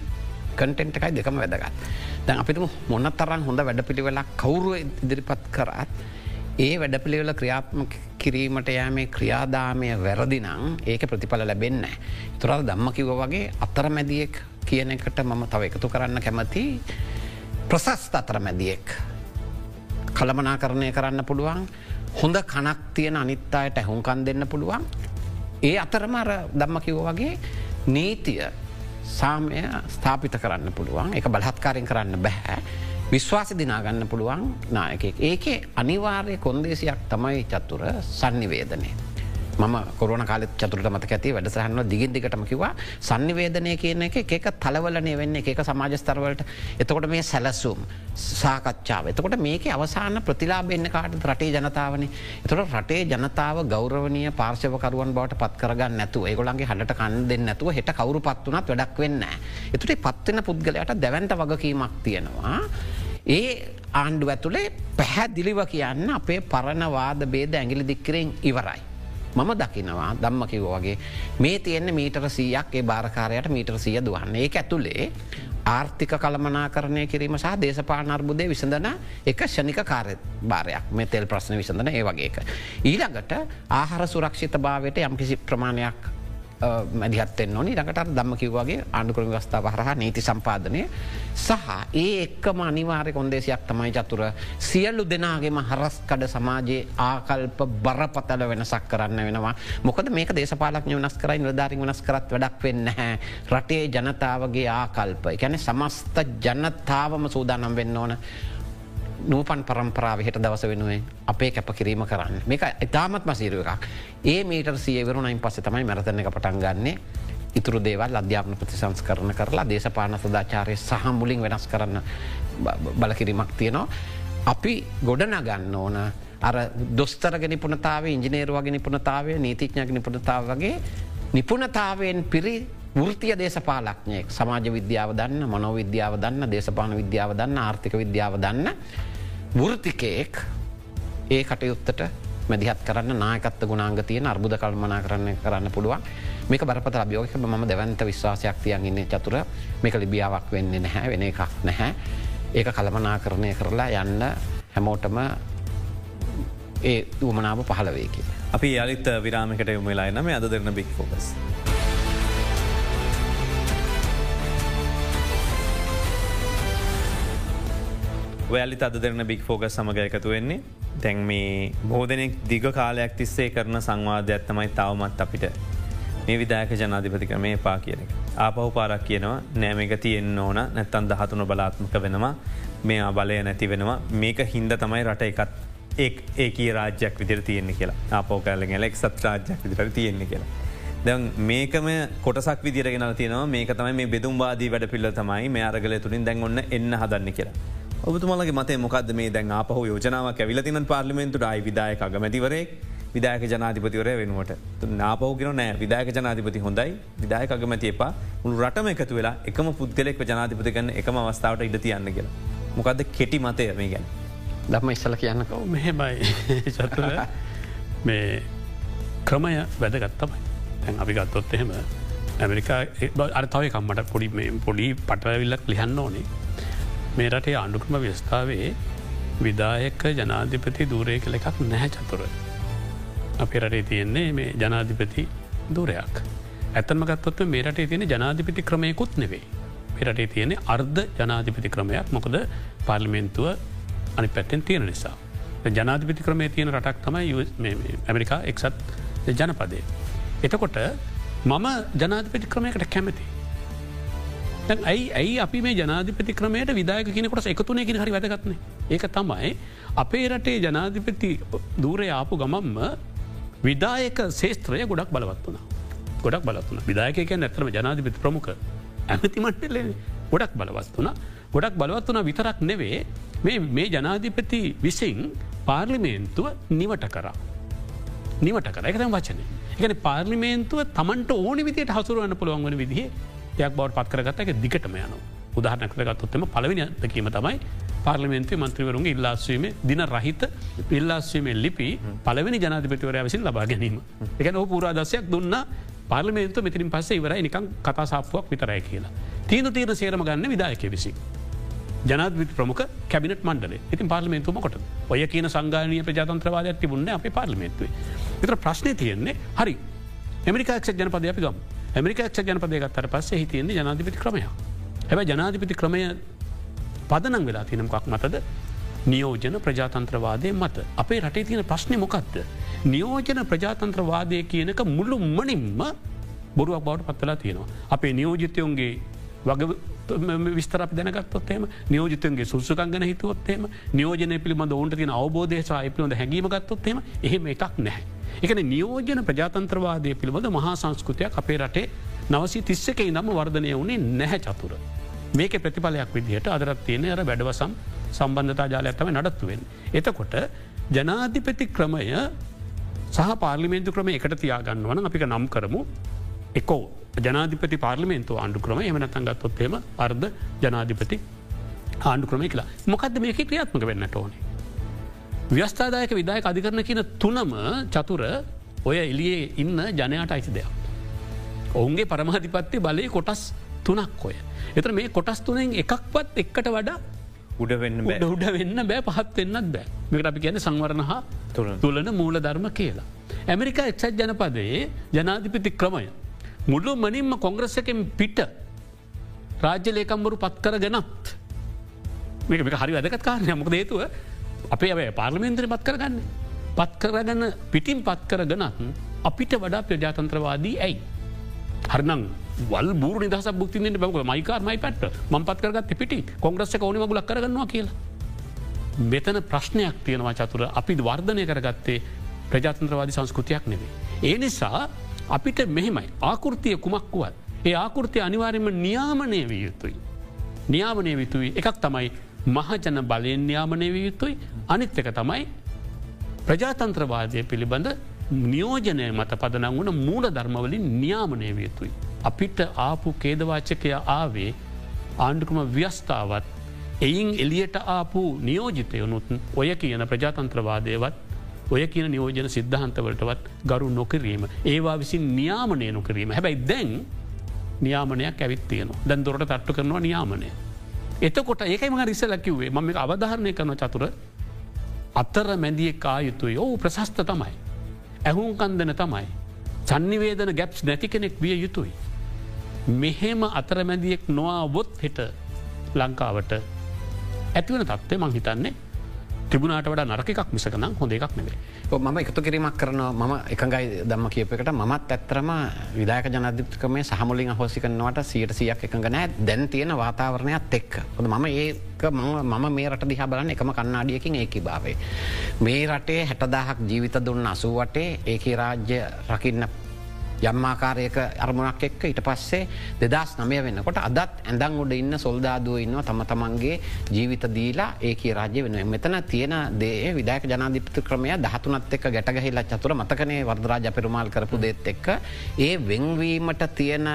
කටෙන්ට් එකයි දෙකම වැදගත්. දැන් අපිතුම මොන්න තරන් හොඳ වැඩ පිළිවෙලක් කවුරුව ඉදිරිපත් කරත් ඒ වැඩපිළිවෙල ක්‍රියාත්ම කිරීමට යෑමේ ක්‍රියාදාමය වැරදිනං ඒක ප්‍රතිඵල ලැබෙන්න. තුරල් දම්ම කිව වගේ අතරමැදියෙක් කියන එකට මම තව එකතු කරන්න කැමති ප්‍රසස්ත අතරමැදියෙක්. කළමනා කරණය කරන්න පුළුවන් හොඳ කනක් තියෙන අනිත්තායට ඇහුන්කන් දෙන්න පුළුවන්. ඒ අතරමර දම්ම කිව වගේ නීතිය සාමය ස්ථාපිත කරන්න පුළුවන් එක බලහත්කාරයෙන් කරන්න බැහැ. විශ්වාස දිනාගන්න පුළුවන් නායකෙක්. ඒකේ අනිවාර්ය කොන්දේසියක් තමයි චත්තුර සන්නිවේදනය. මම කොරන කාල චතුරට මත ඇති වැඩසහන්න දිගින් දිගටම කිවා සන්නිවේදනය කියන එක එක තලවලනය වෙන්න එක සමාජස්තරවලට එතකොට මේ සැලසුම් සාකච්ඡාව. එතකොට මේක අවසාන ප්‍රතිලාබෙන්න්න කාට රටේ ජනතාවන එතට රටේ ජනතාව ගෞරවනය පාර්ශවකරුවන් බවට පත් කරගන්න නැතු ඒගොලන්ගේ හට කන් දෙන්න නැතුව හෙට කවරු පත්වනත් වැඩක් වෙන්න. එතුට පත්වෙන පුද්ගලයට දැවන්ට වගකීමක් තියෙනවා. ඒ ආණ්ඩුව ඇතුළේ පැහැදිලිව කියන්න අපේ පරණවාද බේද ඇගිලි දික්කරෙන් ඉවරයි. මම දකිනවා දම්ම කිවෝ වගේ මේ තියෙන්න මීටර සීයක් ඒ භාරකාරයට මීටර සිය දුවන්න ඒ ඇතුළේ ආර්ථික කළමනා කරණය කිරීම සහ දේශපානර්බුදය විසඳන එක ෂණික කාරය භාරයක් මේ තෙල් ප්‍රශ්න විසඳන ඒ වගේ එක. ඊළඟට ආහර සුරක්ෂිත භාවයට යම්කිසි ප්‍රමාණයක් මැදිහත්තෙන් නොනි රඟට දම්ම කිව්වාගේ ආණ්ඩුකරම වස්ථාව හරහා නීති සම්පාදනය සහ ඒ එක්කම අනිවාර්ය කොන්දේසියක් තමයි චතුර. සියල්ලු දෙනාගේම හරස්කඩ සමාජයේ ආකල්ප බරපතල වෙනසක් කරන්න වෙනවා. මොකද මේක දේශපාලක්ඥ වනස් කරයි නිලධාරින් වනස් කරත් වැඩක් වෙන්න හැ රටේ ජනතාවගේ ආකල්ප එකැන සමස්ත ජනතාවම සූදානම් වෙන්න ඕන. නූපන් පරම්පරාව හට දවස වෙනුවෙන් අපේ කැප කිරීම කරන්න. මේක ඉතාමත්ම සීරුව එකක්. ඒ මීට සියවරුණයින් පස්ස තමයි මැරතන එක පටන් ගන්නේ. ඉතුරු දේවල් අධ්‍යාපන ප්‍රතිසංස් කරන කරලා දේශපාන සදාචාරය සහ මුලින් වෙනස් කරන්න බලකිරීමක් තියෙනවා. අපි ගොඩනගන්න ඕන අර දොස්තරග නිපුණතාව ඉංජිනේරුවගේ නිපුණතාවය නීතිඥක නිපුණතාව වගේ නිපුණතාවයෙන් පිරි වෘතිය දේශපාලක්ඥයෙක් සමාජ විද්‍යාව දන්න මනෝවිද්‍යාව දන්න දේශපාන විද්‍යාව දන්න ආර්ථික විද්‍යාව දන්න වෘතිකයෙක් ඒ කටයුත්තට මැදිහත් කරන්න නායකත්ත ගුණාංග තියෙන අර්බුද කල්මනා කරන්න කරන්න පුළුවන්. මේක බරපත අභියෝක ම දැවන්ත විශ්වාසයක් තියන් ඉන්න චතුර. මේක ලිබියාවක් වෙන්නේ නැහැ වෙන එකක් නැහැ. ඒක කළමනා කරණය කරලා යන්න හැමෝටම ඒ උමනාව පහලවේකි. අපි යළිත් විරාමිකට යොමලා නම අද දෙරන බික් ෆෝකස්. ඔයාලි අද දෙරන බික් ෆෝගස් සමඟ එකතු වෙන්නේ තැන් මේ බෝධනෙක් දිග කාලයක් තිස්සේ කරන සංවාධයක් තමයි තවමත් අපිට මේ විදායක ජනාධිපති ක්‍රමේ පා කියන එක. ආපහු පාරක් කියනවා නෑම එක තියෙන් ඕන නැත්තන් දහතුන බලාත්මක වෙනවා මේ බලය නැති වෙනවා මේක හින්ද තමයි රට එකත් ඒ ඒ රාජ්‍යයක් විදිර තියෙන්නේ කියලා ආපෝ කෑලෙ එක් සත් රාජ්‍යයක් විදිර තියෙන්නේ කියලා. දැන් මේකම කොටසක් විදිරගෙන තියෙනවා මේක තමයි මේ බෙදුම්වාදී වැඩ පිල්ල තමයි මේ අරගල තුළින් දැන් ඔන්න එන්න හදන්න කියලා. ඔබතුමලගේ මතේ මොකද මේ දැන් ආපහ යෝජනාව ඇවිලතින පාර්ලිමෙන්තුට අයි විදායක අගමැතිවරේ විදායක ජනාධිපතිවරය වෙනුවට. නාපවගෙන නෑ විදායක ජනාධිපති හොඳයි විදායක අගමැති එපා. උළු රටම එකතු වෙලා එකම පුද්ගලෙක් ජනාධිපති කන්න එකම අවස්ථාවට ඉඩ තියන්න කියලා. මොකක්ද කෙටි මතය මේ ගැන. දම්ම ඉස්සල කියන්නක. මෙහෙමයි. [LAUGHS] චතුර. මේ ක්‍රමය වැදගත්තමයි තැන් අපි ගත්තොත් එහෙම ඇමරිකා අර්තාවය කම්මට පොඩි පොඩි පටවවිල්ලක් ලිහන්න ඕනේ මේ රටේ ආණ්ඩුක්‍රම ව්‍යස්ථාවේ විදායක ජනාධිපති දූරය කළ එකක් නැහැ චතුර. අපේ රටේ තියෙන්නේ මේ ජනාධිපති දූරයක්. ඇත්තම ගත්තොත්ව මේ රටේ තියෙන ජනාධිපති ක්‍රමයකුත් නෙවෙයි. පෙරටේ තියෙන අර්ධ ජනාධිපති ක්‍රමයක් මොකද පාර්ලිමෙන්තුව අනි පැත්තෙන් තියෙන නිසා. ජනාධිපති ක්‍රමේ තියෙන රටක් තමයි ඇමරිකා එක්සත් ජනපදය. එතකොට මම ජනාධිපති ක්‍රමයකට කැමති. ඇයි ඇයි අපි මේ ජනාධිපති ක්‍රමයට විදායක කියනකොට එකතුනයකින් හරි වැදගත්න. ඒක තමයි අපේ රටේ ජනාධිපති දූරය ආපු ගමම්ම විදායක ශේත්‍රය ගොඩක් බලවත් වුණ. ගොඩක් බලත්වන විදායකක නැතරම ජනාධිපති ප්‍රමුඛ ඇමතිමටල ගොඩක් බලවත් වුණ. ගොඩක් බලවත් වන විතරක් නෙවේ මේ ජනාධිපති විසින් පාර්ලිමේන්තුව නිවට කරා. නිවට කර. එකතම් වචන. එකන පාර්ලිමේන්තුව තමන්ට ඕනි විදියට හසුරුවන්න පුළුවන් වන විදිහ යක් බවට පත් කරගත්ත එක දිගටම යන උදාහරන කරගත්තොත්තම පලවෙනි දකීම තමයි පාර්ලිමෙන්න්තු මන්ත්‍රවරුන්ගේ ඉල්ලාස්වීම දින රහිත ඉල්ලාස්වීම ලිපි පලවෙනි ජනාධිපතිවරය විසින් ලබා ගැනීම. එකන පුරාදසයක් දුන්න පාර්ලිමේන්තු මෙතිරින් පස්සේ ඉවරයි නිකං කතාසාපුවක් විතරයි කියලා. තීන තීර සේරම ගන්න විදායක විසි. ජනාධවිත ප්‍රමුඛ කැබිනට මණ්ඩල ඉතින් පාර්ලිමේන්තුම කොට ඔය කියන සංගානය ප්‍රජාතන්ත්‍රවාදයක් තිබුණ අප පාර්ලිමේන්තුවේ. විතර ප්‍රශ්නය තියෙන්නේ හරි එමරිකාක්ෂ ජනපදය අපි ගම් ඇමරිකක්ෂ ජනපදයගත්තර පස්සේ හිතියෙන්නේ ජනාධිපති ක්‍රමය. හැබ ජනාධිපති ක්‍රමය පදනං වෙලා තිනමකක් මතද නියෝජන ප්‍රජාතන්ත්‍රවාදය මත අපේ රටේ තියෙන ප්‍රශ්නය මොකක්ද. නියෝජන ප්‍රජාතන්ත්‍රවාදය කියනක මුල්ලු මනින්ම බොරුවක් බවට පත්වලා තියෙනවා. අපේ නියෝජිතයොන්ගේ වග විස්තර දැනගත්තොත්තේම නියෝජතන්ගේ සුසකංගන හිතුවොත්තේම නියෝජන පිළිබඳ ඔවන්ට තින අවබෝධයසා පිළිබඳ හැඟීම ගත්තොත්තේම එහෙම එකක් නැහැ. එකන නියෝජන ප්‍රජාතන්ත්‍රවාදය පිළිබඳ මහා සංස්කෘතියක් අපේ රටේ නවසි තිස්සක ඉදම වර්ධනය වුණේ නැහැ චතුර. මේක ප්‍රතිඵලයක් විදිහට අදරත් තියෙන අර වැඩවසම් සම්බන්ධතා ජාල ඇත්තම නඩත්තුවෙන්. එතකොට ජනාධිපති ක්‍රමය සහ පාර්ලිමේන්තු ක්‍රම එකට තියාගන්න වන අපික නම් කරමු එකෝ ජනාධිපති පාර්ලිමේන්තු ආණ්ඩු ක්‍රම එමනතන් ගත්තොත්තේම අර්ධ ජනාධිපති ආණ්ඩු ක්‍රම කියලා මොකක්ද මේක ක්‍රියාත්මක වෙන්නට ඕනේ. ව්‍යස්ථාදායක විදායක අධිකරන කියන තුනම චතුර ඔය එලියේ ඉන්න ජනයාට අයිති දෙයක්. ඔවුන්ගේ පරමාධිපත්ති බලය කොටස් තුනක් ඔය. එතර මේ කොටස් තුනෙන් එකක්වත් එක්කට වඩා උඩ වෙන්න උඩ වෙන්න බෑ පහත් වෙන්නත් බෑ මේකට අපි කියන සංවරණ හා තුළන මූල ධර්ම කියලා. ඇමරිකා එක්සත් ජනපදයේ ජනාධිපති ක්‍රමය. මුල්ලු මනින්ම කොංග්‍රස්සකෙන් පිට රාජ්‍ය ලේකම්බරු පත් කර ගැනත් මේක හරි වැදකත් කාරණය මොක දේතුව අපේ ඇ පාර්ලිමේන්ත්‍රය පත් කරගන්න. පත් කරගන්න පිටින් පත් කරගනත් අපිට වඩා ප්‍රජාතන්ත්‍රවාදී ඇයි. හරනම් වල් බූර නිදහස බුක්තින්නේ බව මයිකාර්මයි පැට ම පත් කරගත් පිටි කොංග්‍රස්ස කවන මගුලක් කරගන්නවා කියලා. මෙතන ප්‍රශ්නයක් තියෙනවා චතුර අපි වර්ධනය කරගත්තේ ප්‍රජාතන්ත්‍රවාදි සංස්කෘතියක් නෙවේ. ඒ නිසා අපිට මෙහෙමයි ආකෘතිය කුමක් වුවත්. ඒ ආකෘතිය අනිවාර්යම නියාමනය විය යුතුයි. නියාමනය විතුයි එකක් තමයි මහජන බලයෙන් න්‍යාමනය විය යුතුයි අනිත් එක තමයි ප්‍රජාතන්ත්‍රවාදය පිළිබඳ නියෝජනය මත පදනං වන මූල ධර්මවලින් න්‍යාමනය විය යුතුයි. අපිට ආපු කේදවාචකය ආවේ ආණ්ඩුකම ව්‍යස්ථාවත් එයින් එලියට ආපු නියෝජිතයනුත් ඔය කියන ප්‍රජාතන්ත්‍රවාදයවත් ඔය කියන නියෝජන සිද්ධහන්තවලටවත් ගරු නොකිරීම. ඒවා විසින් න්‍යාමනය නොකිරීම හැබැයි දැන් නියාමනයක් ඇවිත් තියනවා දැන් දොරට තට්ටු කරනවා නියාමනය. එතකොට ඒකයිම රිසල කිව්වේ මම අවධාරණය කරන චතුර අත්තර මැදිය කායුතුයි ඕ ප්‍රශස්ත තමයි. ඇහුම් කන්දන තමයි. සන්නිවේදන ගැප්ස් නැති කෙනෙක් විය යුතුයි. මෙහෙම අතරමැදියෙක් නොවාවොත් හෙට ලංකාවට ඇතිවන තත්ත්වය මං හිතන්නේ තිබුණට වඩ නරකක් මිසකනම් හොඳ එකක් නෙවේ. මම එකතු කිරීමක් කරනවා මම එකඟයි දම්ම කියපකට මත් ඇත්තරම විදායක ජනධිප්කමේ සහමුලින් හෝසි කනවට සියට සියක් එකඟ නෑ දැන් තියෙන වාතාවරණයක් එක්ක. ොද මම ඒක මම මේ රට දිහා බලන්න එකම කන්නාඩියකින් ඒකි භාවේ. මේ රටේ හැටදාහක් ජීවිත දුන්න අසුවටේ ඒකි රාජ්‍ය රකින්න යම්මාකාරයක අරමුණක් එක්ක ඉට පස්සේ දෙදස් නමය වෙන්නකොට අදත් ඇඳං උඩ ඉන්න සොල්දාදුව ඉන්නවා. තම තමන්ගේ ජීවිත දීලා ඒක රාජ්‍ය වෙන මෙතන තියෙන දේ විදාක ජනාධිපත ක්‍රමය දහතුනත් එක් ගැටගහිල්ල චතුර මතකනේ වර්දරාජ පෙරුමාල් කරපු දෙත් එක්ක. ඒ වෙංවීමට තියෙන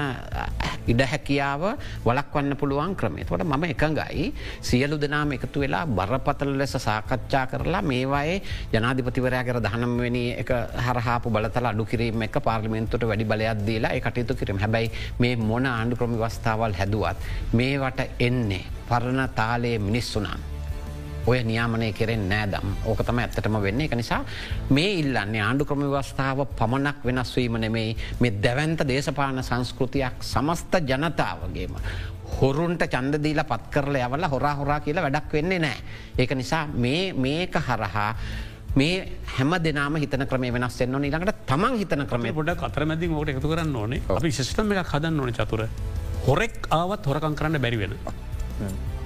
ඉඩ හැකියාව වලක්වන්න පුළුවන් ක්‍රමේ තොට මම එකඟයි. සියලු දෙනාම එකතු වෙලා බරපතල ලෙස සාකච්ඡා කරලා මේවායේ ජනාධිපතිවරයා කර දහනම්වැනි එක හරහාපු බලතල අඩු කිරීම එක පාර්ලිමෙන්තුට වැඩි බලයක් දීලා ඒ කටයුතු කිරීම හැබැයි මේ මොන ආණ්ඩු ක්‍රමි වස්ථාවල් හැදුවත් මේවට එන්නේ පරණ තාලයේ මිනිස්සුනම්. ඔය නියාමනය කෙරෙන් නෑදම් ඕක තම ඇත්තටම වෙන්නේ එක නිසා මේ ඉල්ලන්නේ ආණ්ඩු ක්‍රම වස්ථාව පමණක් වෙනස්වීම නෙමෙයි මේ දැවන්ත දේශපාන සංස්කෘතියක් සමස්ත ජනතාවගේම. හොරුන්ට චන්දදීලා පත් කරල යවල හොරා හොරා කියලා වැඩක් වෙන්නේ නෑ. ඒක නිසා මේක හරහා මේ හැම දෙනාම හිතන ක්‍රම වෙනස් එන්න නිළඟට තමන් හිතන ක්‍රම පොඩ කතරමැදි ෝට එකතු කරන්න ඕනේ. අපි ශිෂ්ටම එකක් හදන්න ඕන චතුර. හොරෙක් ආවත් හොරකං කරන්න බැරිවෙන.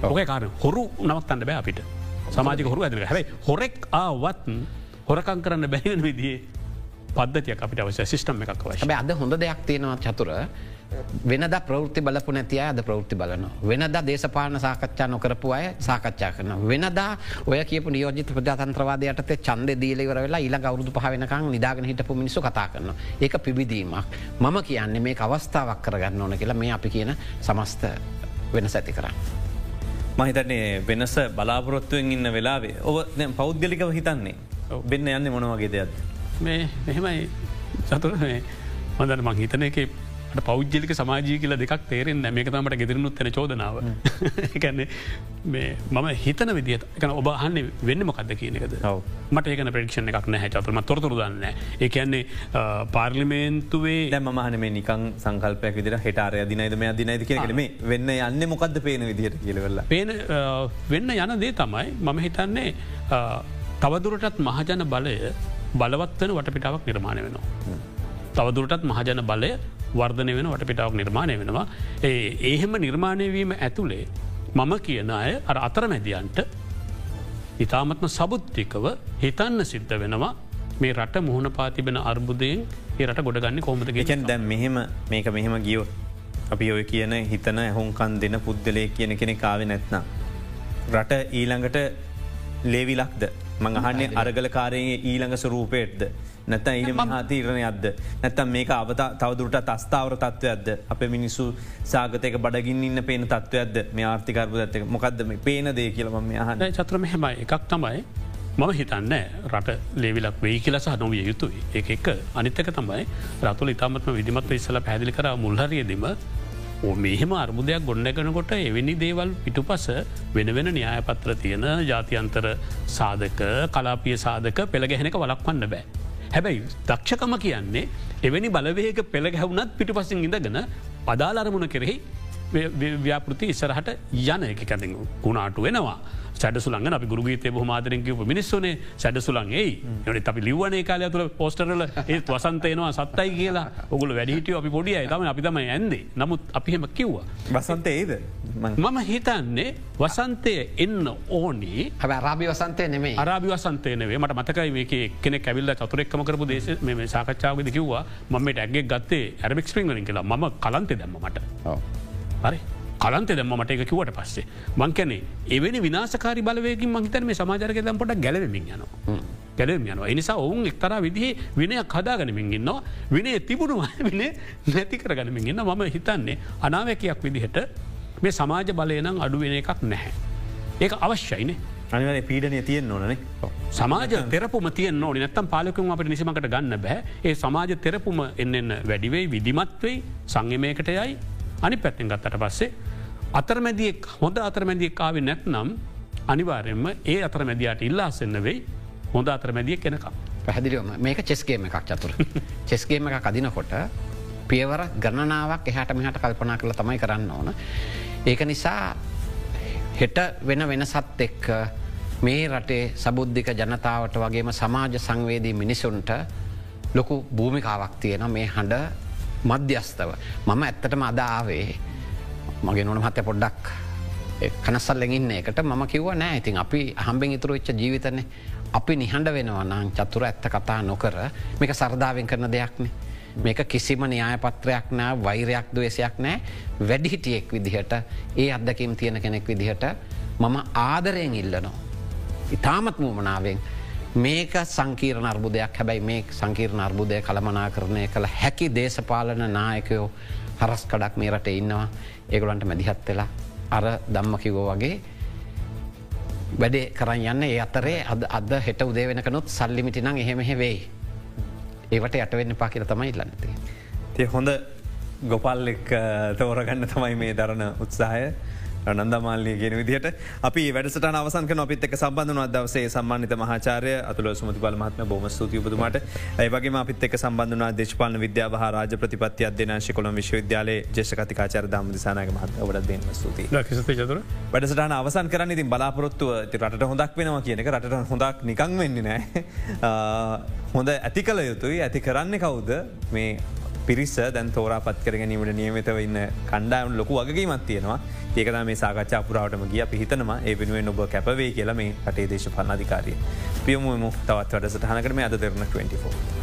ඕක කාර හොරු නවත්තන්න බෑ අපිට. සමාජික හොරු ඇතික හැයි හොරෙක් ආවත් හොරකං කරන්න බැරිවෙන විදිේ පද්ධතිය අපිට අවශ්‍ය සිිටම් එකක් වශ අද හොඳ දෙයක් තියෙනවා චතුර වෙනද ප්‍රෘති බලපු නැතිය අද ප්‍රෘති බලන. වෙනද දේශපාන සාකච්ඡා නොකරපු අය සාකච්ඡා කරන. වෙනදා ඔය කියපු නියෝජිත ප්‍රජාතන්ත්‍රවාදයට චන්ද දීලවර වෙලා ඊළ ගෞරුදු පහවෙනකං නිදාගෙන හිටපු මිනිසු කතා කරන. ඒක පිබිදීමක්. මම කියන්නේ මේ අවස්ථාවක් කරගන්න ඕන කියලා මේ අපි කියන සමස්ත වෙනස ඇති කරන්න. මහිතන්නේ වෙනස බලාපොරොත්තුවෙන් ඉන්න වෙලාවේ ඔව පෞද්ගලිකව හිතන්නේ වෙන්න යන්න මොනවගේ දෙයක්. මේ මෙහෙමයි චතුර මදන මං හිතන එක පෞද්ජලික සමාජී කියල දෙක් තේරෙන් මේක තමට ගෙදරනුත් එන චෝදනාව. එකන්නේ [LAUGHS] මම හිතන විදිහත් එක ඔබහන්න වෙන්න මොකක්ද කියනකද මට ඒකන ප්‍රේක්ෂණ එකක් නෑ චතුරම තොරතුර දන්න ඒකන්නේ පාර්ලිමේන්තුවේ දැමහන මේ නිකං සංකල්පයක් විදිර හෙටාරය දිනයිද මේ දිනයිද කියලම වෙන්න යන්න මොකක්ද පේන විදිහට කියලවෙල්ල පේන වෙන්න යන දේ තමයි මම හිතන්නේ තවදුරටත් මහජන බලය බලවත්වන වටපිටාවක් නිර්මාණය වෙනවා. තවදුරටත් මහජන බලය වර්ධනය වෙන වටපිටාවක් නිර්මාණය වෙනවා. ඒ ඒහෙම නිර්මාණයවීම ඇතුළේ මම කියන අය අර අතර මැදියන්ට ඉතාමත්ම සබුද්ධිකව හිතන්න සිද්ධ වෙනවා මේ රට මුහුණ පාතිබෙන අර්බුදයෙන් ඒ රට ගොඩගන්න කොමතගේ දැන් මෙහෙම මේක මෙහෙම ගියෝ අපි ඔය කියන හිතන ඇහුන්කන් දෙන පුද්දලය කියන කෙනෙ කාව නැත්නම්. රට ඊළඟට ලේවිලක්ද මඟහන්නේ අරගල කාරයේ ඊළඟ ස්වරූපයටද නැත ඉ මහතීරණය අද නැතම් මේක අවත තවදුරට අස්ථාවර තත්ත්වයක්ද අප මිනිස්සු සාගතයක බඩගින් ඉන්න පේන තත්ත්වයක්ද මේ ආර්ථිකරපු ඇත්තක මොකක්ද මේ පේන දේ කියලම මේ අහන්න. චත්‍රම හෙමයි. එකක් තමයි මම හිතන්න රට ලේවිලක් වෙයි කියල සහ නොවිය යුතුයි. ඒ එක. අනිත්තක තමයි රතුල ඉතාමත්ම විදිමත්ව ඉස්සල පැදිලි කර මුල්හරියදීම මෙහෙම අර්බුදයක් ගොඩනැකනකොට එවැනි දේවල් පිටු පස වෙන වෙන න්‍යායපත්‍ර තියෙන ජාතියන්තර සාධක කලාපිය සාධක පෙළගැහෙනක වලක්වන්න බෑ. හැබැයි දක්ෂකම කියන්නේ එවැනි බලවේක පෙළ ගැහුණත් පිටි පසින් ඉඳගෙන පදාලරමුණ කෙරෙහි ව්‍යාපෘති ඉස්සරහට යන එක කැති ගුණාට වෙනවා. සැඩසුලන් අපි ගුරුගීතය බහමාදරෙන් කිව මිනිස්සුනේ සැඩසුලන් ඒ ට අපි ලිවනේ කාලය තුළ පෝස්ටරල [LAUGHS] ඒත් වසන්තයනවා සත්තයි කියලා. ඔගුල වැඩිහිටිය අපි පොඩිය තම අපි තම ඇන්දේ නමුත් අපිහෙම කිව්වා. වසන්ත ඒද මම හිතන්නේ වසන්තය එන්න ඕනී. හැ රාබි වසන්තය නෙමේ අරාබි වසන්තය නේ මට මතකයි මේක කෙනෙ කැවිල්ල චතුරෙක්ම කරපු දේශ මේ සාකච්ඡාවද කිව්වා මට ඇගේ ගත්තේ ඇරමික් ස්පිංගලින් කියලා. ම කලන්තෙ දැම්ම මට හරි. කලන්ත දෙම මට එක කිවට පස්සේ. මංකැනේ එවැනි විනාසකාරි බලවයකින් මහිතන මේ සමාජරක දැම් පොට ගැලවෙමින් යනවා. ගැලම යනවා. එනිසා ඔවුන් එක්තර විදිහේ විනයක් හදාගනමින් ඉන්නවා. විනේ තිබුණු [LAUGHS] වින නැති කරගනමින් ඉන්න මම හිතන්නේ අනාවැකයක් විදිහට මේ සමාජ බලයනම් අඩුවෙන එකක් නැහැ. ඒක අවශ්‍යයිනේ අනිවන පීඩනය තියෙන් ඕනනේ සමාජ තෙරපුම තියෙන් ඕන. නැත්තම් පාලකුම් අපට නිසිමකට ගන්න බෑ. ඒ සමාජ තෙරපුම එන්න වැඩිවෙයි විදිමත්වෙයි සංයමයකට යයි අනි පැත්තෙන් ගත්තට පස්සේ අතරමැදියෙක් හොඳ අතරමැදියෙක් ආව නැත්නම් අනිවාරයෙන්ම ඒ අතරමැදියට ඉල්ලාසන්න වෙයි හොඳ අතරමැදිය කෙනකම්. පැහැදිලිවම මේක චෙස්ගේම එකක් චතුර චෙස්ගේම එක කදිනකොට පියවර ගණනාවක් එහට මෙහට කල්පනා කළ තමයි කරන්න ඕන. ඒක නිසා හෙට වෙන වෙනසත් එක්ක මේ රටේ සබුද්ධික ජනතාවට වගේම සමාජ සංවේදී මිනිසුන්ට ලොකු භූමිකාවක් තියෙන මේ හඬ මධ්‍යස්තව. මම ඇත්තටම අදාවේ මගේ නොන මහත්‍ය පොඩ්ඩක් කනස්සල් ලෙගින්න එකට ම කිව නෑ ඉතින් අපි හම්බෙන් ඉතුරු වෙච්ච ජීවිතන්නේ අපි නිහඬ වෙනවනම් චතුර ඇත්ත කතා නොකර මේක සරදාවෙන් කරන දෙයක්නේ. මේක කිසිම න්‍යායපත්‍රයක් නෑ වෛරයක් දවේශයක් නෑ වැඩිහිටියෙක් විදිහට ඒ අත්දකිම් තියෙන කෙනෙක් විදිහට මම ආදරයෙන් ඉල්ලනවා. ඉතාමත් මූමනාවෙන් මේක සංකීරණ අර්බුදයක් හැබැයි මේ සංකීරණ අර්බුදය කළමනා කරණය කළ හැකි දේශපාලන නායකයෝ හරස් කඩක් මේ රට ඉන්නවා ඒගොලන්ට මැදිහත් වෙලා අර දම්ම කිවෝ වගේ වැඩේ කරන්න යන්න ඒ අතරේ අද අද හෙට උදේ වෙනකනුත් සල්ලිමිටි නං එහෙමහෙ වෙයි. ඒවට යටවෙන්න පා කියල තමයි ඉල්ලන්නති. තිය හොඳ ගොපල්ලෙක් තෝරගන්න තමයි මේ දරණ උත්සාහය නන්දමාල්ලය ගෙන විදිට අපි වැඩසට අවසක අපිත් එක සබඳන අදවසේ සම්මාන්ත මහාචාරය අතුල සුමති බලමත්ම බොම ස්තුතියපතුමට ඒවගේ අපිත් එක් සම්බඳනා දේශපාල විද්‍යාව රාජ ප්‍රතිපත්ති අධ්‍යනාශ කොළ විශ්වවිද්‍යාලය ජේෂකතිකාචර දම් දිසානක මහත වඩ දෙන්න ස්තුති වැඩසටන අවසන් කරන්න ඉතින් බලාපොරොත්තුව රට හොඳක් වෙනවා කියන එක. රට හොඳක් නිකං වෙන්න නෑ [LAUGHS] හොඳ ඇති කළ යුතුයි. ඇති කරන්න කවුද? මේ පිරිස දැන් තෝරා පත් කර ගැනීමට නියමතව ඉන්න කණ්ඩායම් ලොකු වගේීමත් තියෙනවා. ඒකද මේ සාකච්ඡා පුරාවටම ගිය පිහිතනම ඒ වෙනුවෙන් ඔබ කැපවේ කියල මේ කටේ දේශ පන්නධිකාරය පියමුම තවත් වැඩසටහනකරම අද දෙරන 24.